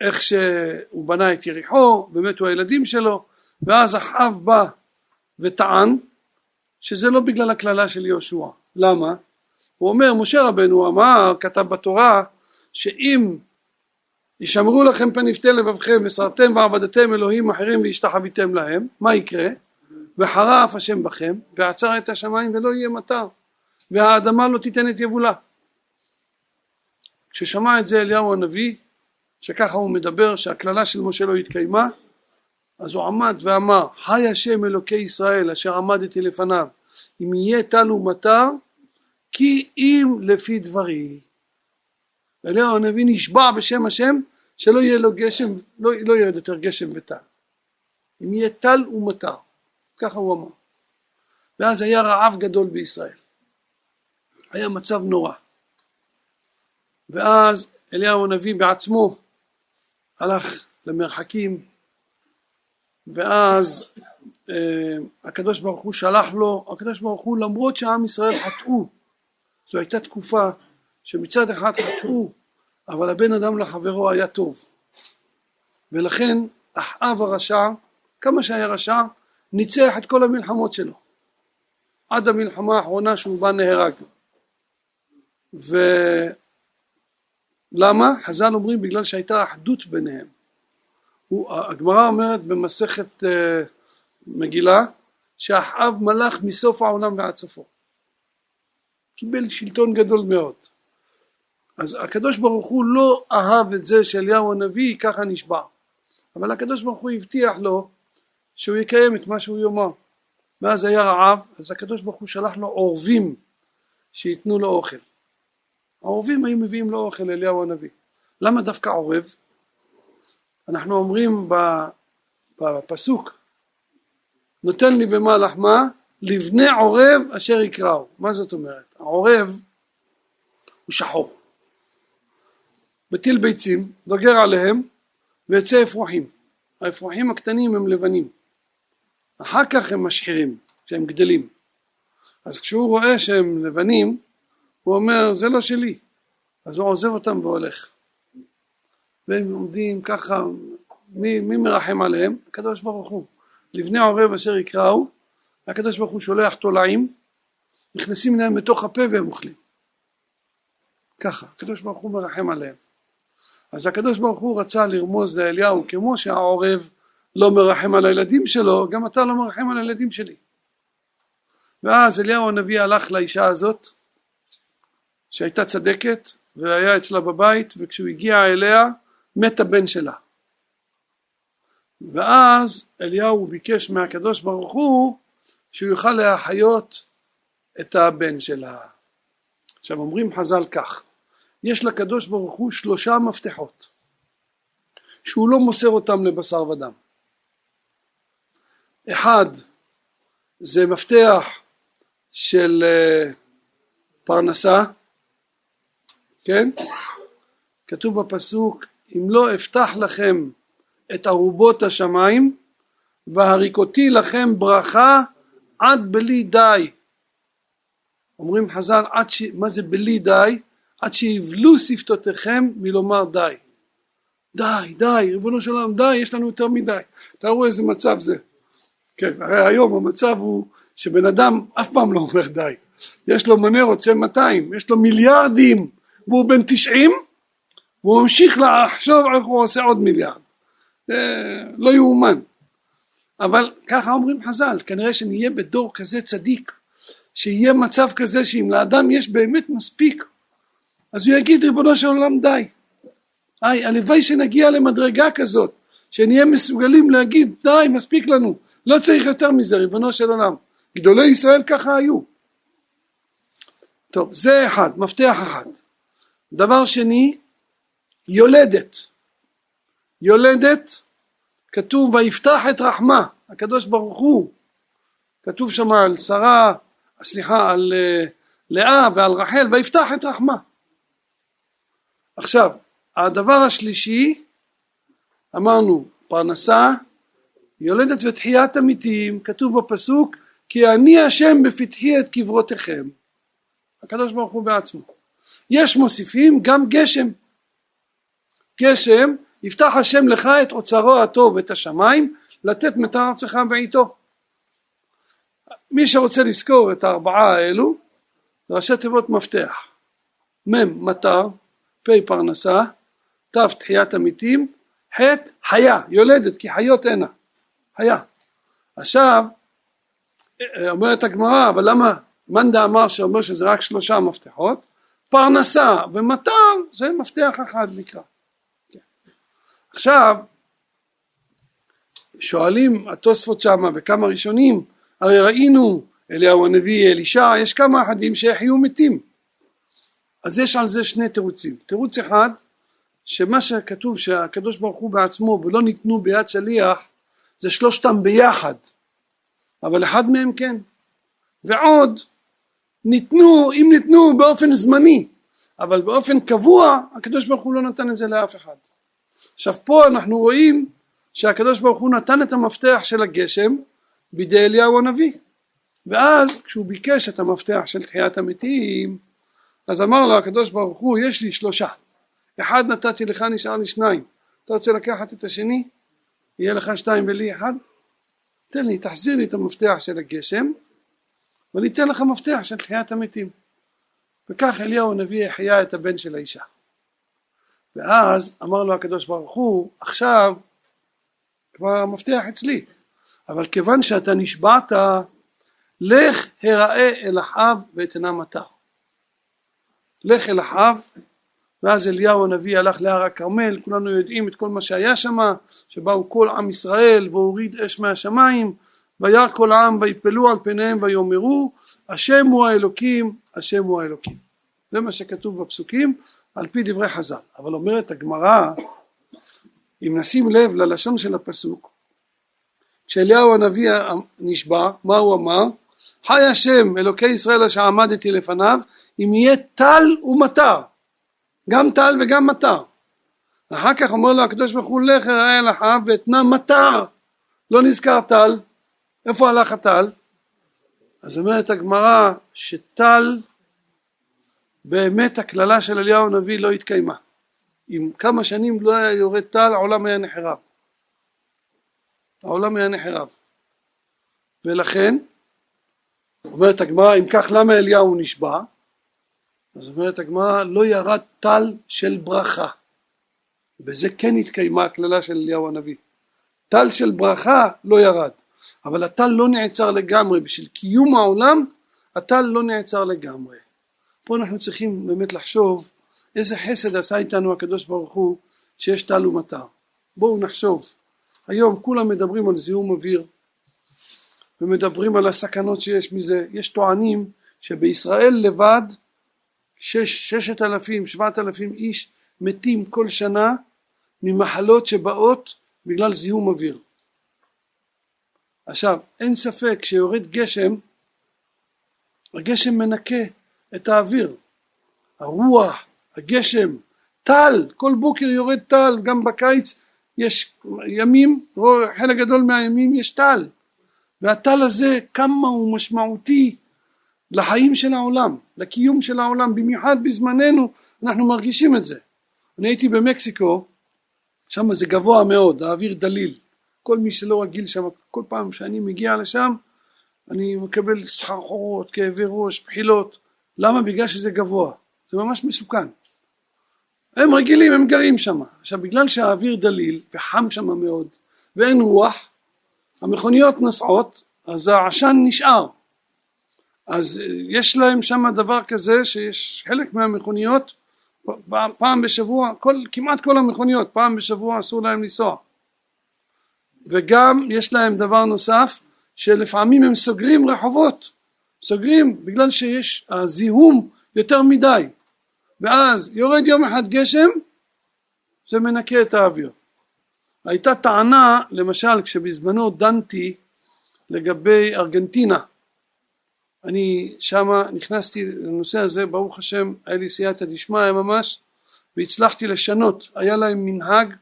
איך שהוא בנה את יריחו ומתו הילדים שלו ואז אחאב בא וטען שזה לא בגלל הקללה של יהושע. למה? הוא אומר משה רבנו אמר כתב בתורה שאם ישמרו לכם פן יפתה לבבכם וסרתם ועבדתם אלוהים אחרים והשתחוויתם להם מה יקרה? וחרף השם בכם ועצר את השמיים ולא יהיה מטר והאדמה לא תיתן את יבולה. כששמע את זה אליהו הנביא שככה הוא מדבר שהקללה של משה לא התקיימה אז הוא עמד ואמר חי השם אלוקי ישראל אשר עמדתי לפניו אם יהיה טל ומטר כי אם לפי דברי. ואליהו הנביא נשבע בשם השם שלא יהיה לו גשם לא, לא ירד יותר גשם וטל אם יהיה טל ומטר ככה הוא אמר. ואז היה רעב גדול בישראל. היה מצב נורא. ואז אליהו הנביא בעצמו הלך למרחקים ואז אה, הקדוש ברוך הוא שלח לו, הקדוש ברוך הוא למרות שעם ישראל חטאו, זו הייתה תקופה שמצד אחד חטאו, אבל הבן אדם לחברו היה טוב. ולכן אחאב הרשע, כמה שהיה רשע, ניצח את כל המלחמות שלו. עד המלחמה האחרונה שהוא בא נהרג. ולמה? חז"ל אומרים בגלל שהייתה אחדות ביניהם. הגמרא אומרת במסכת אה, מגילה שאחאב מלך מסוף העולם ועד סופו קיבל שלטון גדול מאוד אז הקדוש ברוך הוא לא אהב את זה שאליהו הנביא ככה נשבע אבל הקדוש ברוך הוא הבטיח לו שהוא יקיים את מה שהוא יאמר ואז היה רעב אז הקדוש ברוך הוא שלח לו עורבים שייתנו לו אוכל העורבים היו מביאים לו אוכל לאליהו הנביא למה דווקא עורב? אנחנו אומרים בפסוק נותן לי ומה לחמה לבני עורב אשר יקראו. מה זאת אומרת? העורב הוא שחור. מטיל ביצים, דוגר עליהם ויוצא אפרוחים. האפרוחים הקטנים הם לבנים. אחר כך הם משחירים, כשהם גדלים. אז כשהוא רואה שהם לבנים, הוא אומר זה לא שלי. אז הוא עוזב אותם והולך. והם עומדים ככה, מי, מי מרחם עליהם? הקדוש ברוך הוא. לבני עורב אשר יקראו, הקדוש ברוך הוא שולח תולעים, נכנסים להם בתוך הפה והם אוכלים. ככה, הקדוש ברוך הוא מרחם עליהם. אז הקדוש ברוך הוא רצה לרמוז לאליהו כמו שהעורב לא מרחם על הילדים שלו, גם אתה לא מרחם על הילדים שלי. ואז אליהו הנביא הלך לאישה הזאת שהייתה צדקת והיה אצלה בבית וכשהוא הגיע אליה מת הבן שלה. ואז אליהו ביקש מהקדוש ברוך הוא שהוא יוכל להחיות את הבן שלה. עכשיו אומרים חז"ל כך יש לקדוש ברוך הוא שלושה מפתחות שהוא לא מוסר אותם לבשר ודם. אחד זה מפתח של אה, פרנסה, כן? כתוב בפסוק אם לא אפתח לכם את ארובות השמיים והריקותי לכם ברכה עד בלי די. אומרים חז"ל ש... מה זה בלי די? עד שיבלו שפתותיכם מלומר די. די, די, ריבונו של עולם, די, יש לנו יותר מדי. תראו איזה מצב זה. כן, הרי היום המצב הוא שבן אדם אף פעם לא אומר די. יש לו מנה רוצה 200, יש לו מיליארדים, והוא בן 90, והוא ממשיך לחשוב איך הוא עושה עוד מיליארד. זה לא יאומן. אבל ככה אומרים חז"ל, כנראה שנהיה בדור כזה צדיק, שיהיה מצב כזה שאם לאדם יש באמת מספיק, אז הוא יגיד ריבונו של עולם די. היי, הלוואי שנגיע למדרגה כזאת, שנהיה מסוגלים להגיד די, מספיק לנו, לא צריך יותר מזה, ריבונו של עולם. גדולי ישראל ככה היו. טוב, זה אחד, מפתח אחד. דבר שני, יולדת. יולדת, כתוב ויפתח את רחמה, הקדוש ברוך הוא, כתוב שם על שרה, סליחה, על uh, לאה ועל רחל, ויפתח את רחמה. עכשיו, הדבר השלישי, אמרנו, פרנסה, יולדת ותחיית המתים, כתוב בפסוק, כי אני השם בפתחי את קברותיכם. הקדוש ברוך הוא בעצמו. יש מוסיפים גם גשם. גשם, יפתח השם לך את אוצרו הטוב את השמיים, לתת מטר ארצך בעיתו. מי שרוצה לזכור את הארבעה האלו, ראשי תיבות מפתח. מ' מטר, פ' פרנסה, ת' תחיית המתים, ח' חיה, יולדת, כי חיות הנה, חיה. עכשיו, אומרת הגמרא, אבל למה מאן אמר שאומר שזה רק שלושה מפתחות? פרנסה ומטר זה מפתח אחד נקרא. כן. עכשיו, שואלים התוספות שמה וכמה ראשונים, הרי ראינו אליהו הנביא, אלישע, יש כמה אחדים שהחיו מתים. אז יש על זה שני תירוצים. תירוץ אחד, שמה שכתוב שהקדוש ברוך הוא בעצמו ולא ניתנו ביד שליח, זה שלושתם ביחד. אבל אחד מהם כן. ועוד, ניתנו, אם ניתנו באופן זמני, אבל באופן קבוע, הקדוש ברוך הוא לא נתן את זה לאף אחד. עכשיו פה אנחנו רואים שהקדוש ברוך הוא נתן את המפתח של הגשם בידי אליהו הנביא. ואז כשהוא ביקש את המפתח של תחיית המתים, אז אמר לו הקדוש ברוך הוא, יש לי שלושה. אחד נתתי לך, נשאר לי שניים. אתה רוצה לקחת את השני? יהיה לך שתיים ולי אחד? תן לי, תחזיר לי את המפתח של הגשם ואני אתן לך מפתח של תחיית המתים. וכך אליהו הנביא החיה את הבן של האישה. ואז אמר לו הקדוש ברוך הוא, עכשיו כבר המפתח אצלי, אבל כיוון שאתה נשבעת, לך הראה אל אחאב ואתנה מטר. לך אל אחאב ואז אליהו הנביא הלך להר הכרמל, כולנו יודעים את כל מה שהיה שם, שבאו כל עם ישראל והוריד אש מהשמיים, וירא כל העם ויפלו על פניהם ויאמרו השם הוא האלוקים, השם הוא האלוקים. זה מה שכתוב בפסוקים על פי דברי חז"ל. אבל אומרת הגמרא, אם נשים לב ללשון של הפסוק, כשאליהו הנביא נשבע, מה הוא אמר? חי השם אלוקי ישראל אשר עמדתי לפניו אם יהיה טל ומטר גם טל וגם מטר. אחר כך אומר לו הקדוש ברוך הוא לך אראה לך ואתנה מטר. לא נזכר טל. איפה הלך הטל? אז אומרת הגמרא שטל באמת הקללה של אליהו הנביא לא התקיימה. אם כמה שנים לא היה יורד טל העולם היה נחרב. העולם היה נחרב. ולכן אומרת הגמרא אם כך למה אליהו נשבע אז אומרת הגמרא לא ירד טל של ברכה. בזה כן התקיימה הקללה של אליהו הנביא. טל של ברכה לא ירד אבל הטל לא נעצר לגמרי. בשביל קיום העולם הטל לא נעצר לגמרי. פה אנחנו צריכים באמת לחשוב איזה חסד עשה איתנו הקדוש ברוך הוא שיש טל ומטר. בואו נחשוב. היום כולם מדברים על זיהום אוויר ומדברים על הסכנות שיש מזה. יש טוענים שבישראל לבד שש, ששת אלפים שבעת אלפים איש מתים כל שנה ממחלות שבאות בגלל זיהום אוויר. עכשיו אין ספק שיורד גשם הגשם מנקה את האוויר. הרוח הגשם טל כל בוקר יורד טל גם בקיץ יש ימים חלק גדול מהימים יש טל. והטל הזה כמה הוא משמעותי לחיים של העולם לקיום של העולם במיוחד בזמננו אנחנו מרגישים את זה. אני הייתי במקסיקו שם זה גבוה מאוד האוויר דליל. כל מי שלא רגיל שם כל פעם שאני מגיע לשם אני מקבל סחרחורות כאבי ראש בחילות. למה? בגלל שזה גבוה. זה ממש מסוכן. הם רגילים הם גרים שם. עכשיו בגלל שהאוויר דליל וחם שם מאוד ואין רוח המכוניות נסעות אז העשן נשאר אז יש להם שם דבר כזה שיש חלק מהמכוניות פעם בשבוע כל, כמעט כל המכוניות פעם בשבוע אסור להם לנסוע. וגם יש להם דבר נוסף שלפעמים הם סוגרים רחובות. סוגרים בגלל שיש הזיהום יותר מדי. ואז יורד יום אחד גשם זה מנקה את האוויר. הייתה טענה למשל כשבזמנו דנתי לגבי ארגנטינה אני שמה נכנסתי לנושא הזה ברוך השם היה לי סייעתא דשמיא ממש והצלחתי לשנות. היה להם מנהג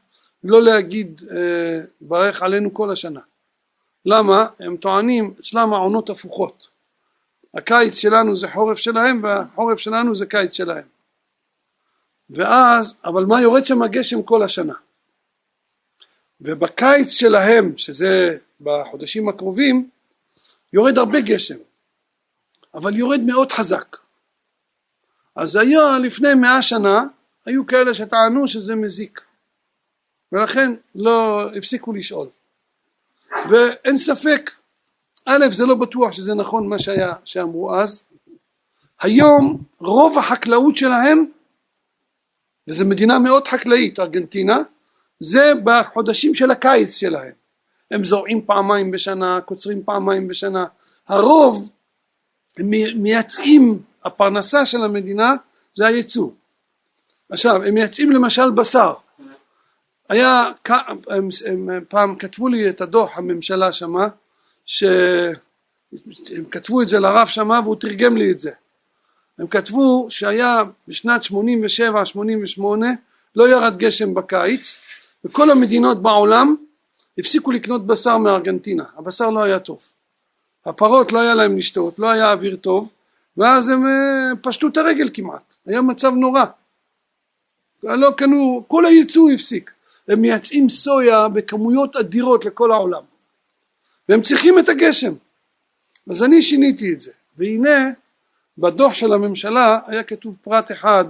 לא להגיד אה, ברך עלינו כל השנה. למה? הם טוענים אצלם העונות הפוכות. הקיץ שלנו זה חורף שלהם והחורף שלנו זה קיץ שלהם. ואז אבל מה יורד שם הגשם כל השנה? ובקיץ שלהם שזה בחודשים הקרובים יורד הרבה גשם אבל יורד מאוד חזק. אז היה לפני מאה שנה היו כאלה שטענו שזה מזיק. ולכן לא הפסיקו לשאול. ואין ספק א' זה לא בטוח שזה נכון מה שהיה שאמרו אז. היום רוב החקלאות שלהם וזו מדינה מאוד חקלאית ארגנטינה זה בחודשים של הקיץ שלהם. הם זורעים פעמיים בשנה קוצרים פעמיים בשנה. הרוב מייצאים הפרנסה של המדינה זה הייצוא. עכשיו הם מייצאים למשל בשר. היה הם, הם, הם פעם כתבו לי את הדוח הממשלה שמה שהם כתבו את זה לרב שמה והוא תרגם לי את זה. הם כתבו שהיה בשנת 87-88 לא ירד גשם בקיץ וכל המדינות בעולם הפסיקו לקנות בשר מארגנטינה. הבשר לא היה טוב הפרות לא היה להם לשתות לא היה אוויר טוב ואז הם אה, פשטו את הרגל כמעט. היה מצב נורא. לא קנו כל הייצוא הפסיק. הם מייצאים סויה בכמויות אדירות לכל העולם. והם צריכים את הגשם. אז אני שיניתי את זה. והנה בדוח של הממשלה היה כתוב פרט אחד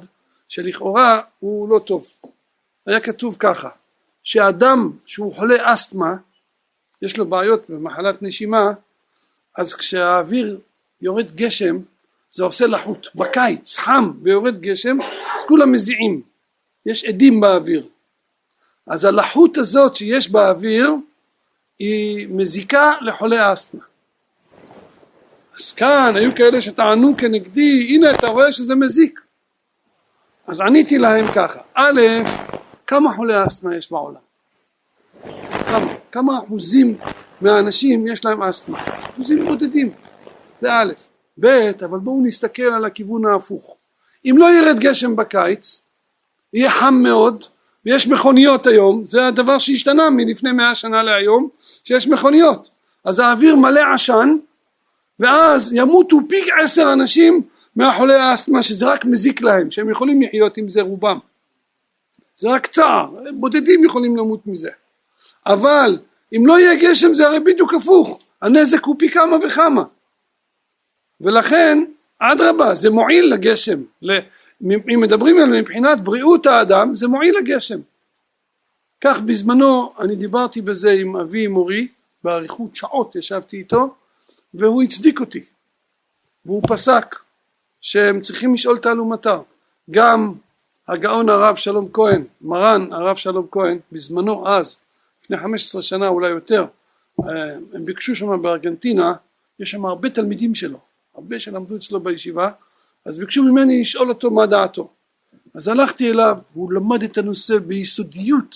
שלכאורה הוא לא טוב. היה כתוב ככה שאדם שהוא חולה אסתמה יש לו בעיות במחלת נשימה אז כשהאוויר יורד גשם זה עושה לחות בקיץ חם ויורד גשם אז כולם מזיעים יש עדים באוויר אז הלחות הזאת שיש באוויר היא מזיקה לחולי אסתמה אז כאן היו כאלה שטענו כנגדי הנה אתה רואה שזה מזיק אז עניתי להם ככה א' כמה חולי אסתמה יש בעולם? כמה? כמה אחוזים מהאנשים יש להם אסתמה? אחוזים בודדים זה א', ב', אבל בואו נסתכל על הכיוון ההפוך. אם לא ירד גשם בקיץ, יהיה חם מאוד, ויש מכוניות היום, זה הדבר שהשתנה מלפני מאה שנה להיום, שיש מכוניות. אז האוויר מלא עשן, ואז ימותו פי עשר אנשים מהחולי האסתמה שזה רק מזיק להם, שהם יכולים לחיות עם זה רובם. זה רק צער, בודדים יכולים למות מזה. אבל אם לא יהיה גשם זה הרי בדיוק הפוך, הנזק הוא פי כמה וכמה. ולכן אדרבה זה מועיל לגשם, אם מדברים על מבחינת בריאות האדם זה מועיל לגשם. כך בזמנו אני דיברתי בזה עם אבי מורי באריכות שעות ישבתי איתו והוא הצדיק אותי והוא פסק שהם צריכים לשאול תעלומתר גם הגאון הרב שלום כהן מרן הרב שלום כהן בזמנו אז לפני 15 שנה אולי יותר אה, הם ביקשו שם בארגנטינה יש שם הרבה תלמידים שלו הרבה שלמדו אצלו בישיבה אז ביקשו ממני לשאול אותו מה דעתו. אז הלכתי אליו הוא למד את הנושא ביסודיות.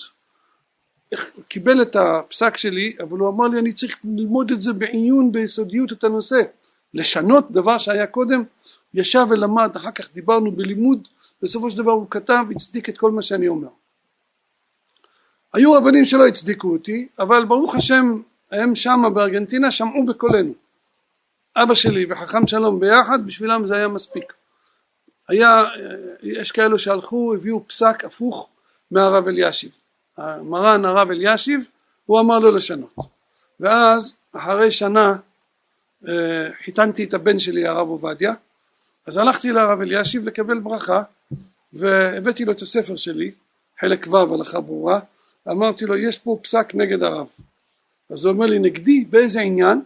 קיבל את הפסק שלי אבל הוא אמר לי אני צריך ללמוד את זה בעיון ביסודיות את הנושא. לשנות דבר שהיה קודם ישב ולמד אחר כך דיברנו בלימוד בסופו של דבר הוא כתב הצדיק את כל מה שאני אומר היו רבנים שלא הצדיקו אותי אבל ברוך השם הם שמה בארגנטינה שמעו בקולנו. אבא שלי וחכם שלום ביחד בשבילם זה היה מספיק. היה יש כאלו שהלכו הביאו פסק הפוך מהרב אלישיב. מרן הרב אלישיב הוא אמר לו לשנות. ואז אחרי שנה אה, חיתנתי את הבן שלי הרב עובדיה אז הלכתי לרב אלישיב לקבל ברכה והבאתי לו את הספר שלי חלק ו' הלכה ברורה אמרתי לו יש פה פסק נגד הרב. אז הוא אומר לי נגדי באיזה עניין?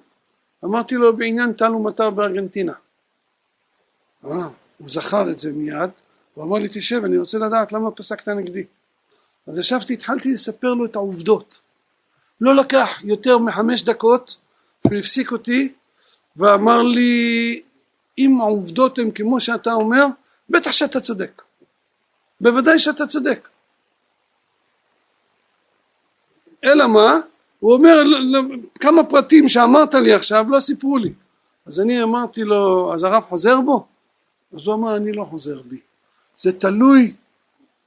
אמרתי לו בעניין טל ומטר בארגנטינה. אה, הוא זכר את זה מיד. הוא אמר לי תשב אני רוצה לדעת למה פסקת נגדי. אז ישבתי התחלתי לספר לו את העובדות. לא לקח יותר מחמש דקות הוא הפסיק אותי ואמר לי אם העובדות הן כמו שאתה אומר בטח שאתה צודק. בוודאי שאתה צודק אלא מה? הוא אומר כמה פרטים שאמרת לי עכשיו לא סיפרו לי. אז אני אמרתי לו אז הרב חוזר בו? אז הוא אמר אני לא חוזר בי. זה תלוי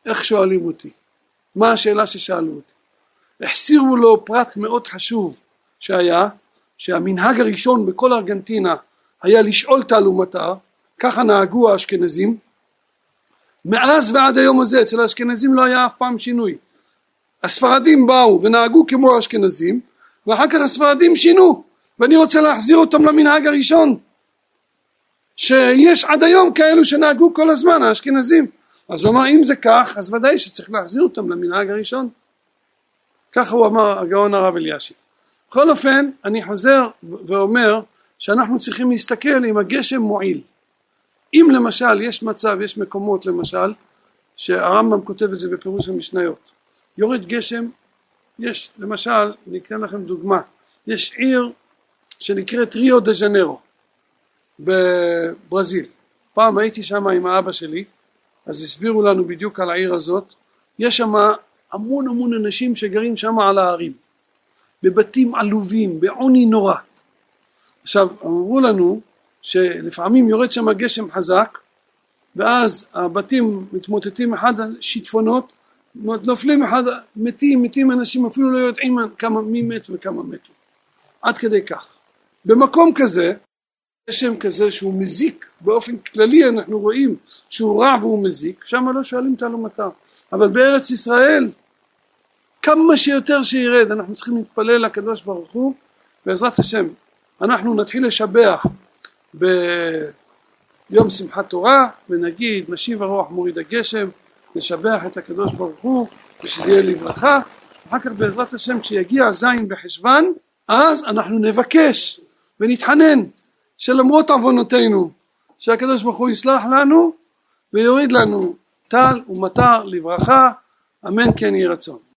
איך שואלים אותי. מה השאלה ששאלו אותי? החסירו לו פרט מאוד חשוב שהיה שהמנהג הראשון בכל ארגנטינה היה לשאול תעלומתה ככה נהגו האשכנזים. מאז ועד היום הזה אצל האשכנזים לא היה אף פעם שינוי הספרדים באו ונהגו כמו האשכנזים ואחר כך הספרדים שינו ואני רוצה להחזיר אותם למנהג הראשון שיש עד היום כאלו שנהגו כל הזמן האשכנזים. אז הוא אמר אם זה כך אז ודאי שצריך להחזיר אותם למנהג הראשון. ככה הוא אמר הגאון הרב אלישיב. בכל אופן אני חוזר ואומר שאנחנו צריכים להסתכל אם הגשם מועיל. אם למשל יש מצב יש מקומות למשל שהרמב"ם כותב את זה בפירוש המשניות יורד גשם יש למשל אני אתן לכם דוגמה יש עיר שנקראת ריו דה ז'נרו בברזיל. פעם הייתי שם עם האבא שלי אז הסבירו לנו בדיוק על העיר הזאת. יש שם המון המון אנשים שגרים שם על ההרים בבתים עלובים בעוני נורא. עכשיו אמרו לנו שלפעמים יורד שם גשם חזק ואז הבתים מתמוטטים אחד על שיטפונות נופלים אחד מתים מתים אנשים אפילו לא יודעים כמה מי מת וכמה מתו. עד כדי כך. במקום כזה גשם כזה שהוא מזיק. באופן כללי אנחנו רואים שהוא רע והוא מזיק שם לא שואלים תעלומתה אבל בארץ ישראל כמה שיותר שירד אנחנו צריכים להתפלל לקדוש ברוך הוא בעזרת השם אנחנו נתחיל לשבח ביום שמחת תורה ונגיד משיב הרוח מוריד הגשם נשבח את הקדוש ברוך הוא ושזה יהיה לברכה. אחר כך בעזרת השם כשיגיע זין בחשוון אז אנחנו נבקש ונתחנן שלמרות עוונותינו שהקדוש ברוך הוא יסלח לנו ויוריד לנו טל ומטר לברכה. אמן כן יהי רצון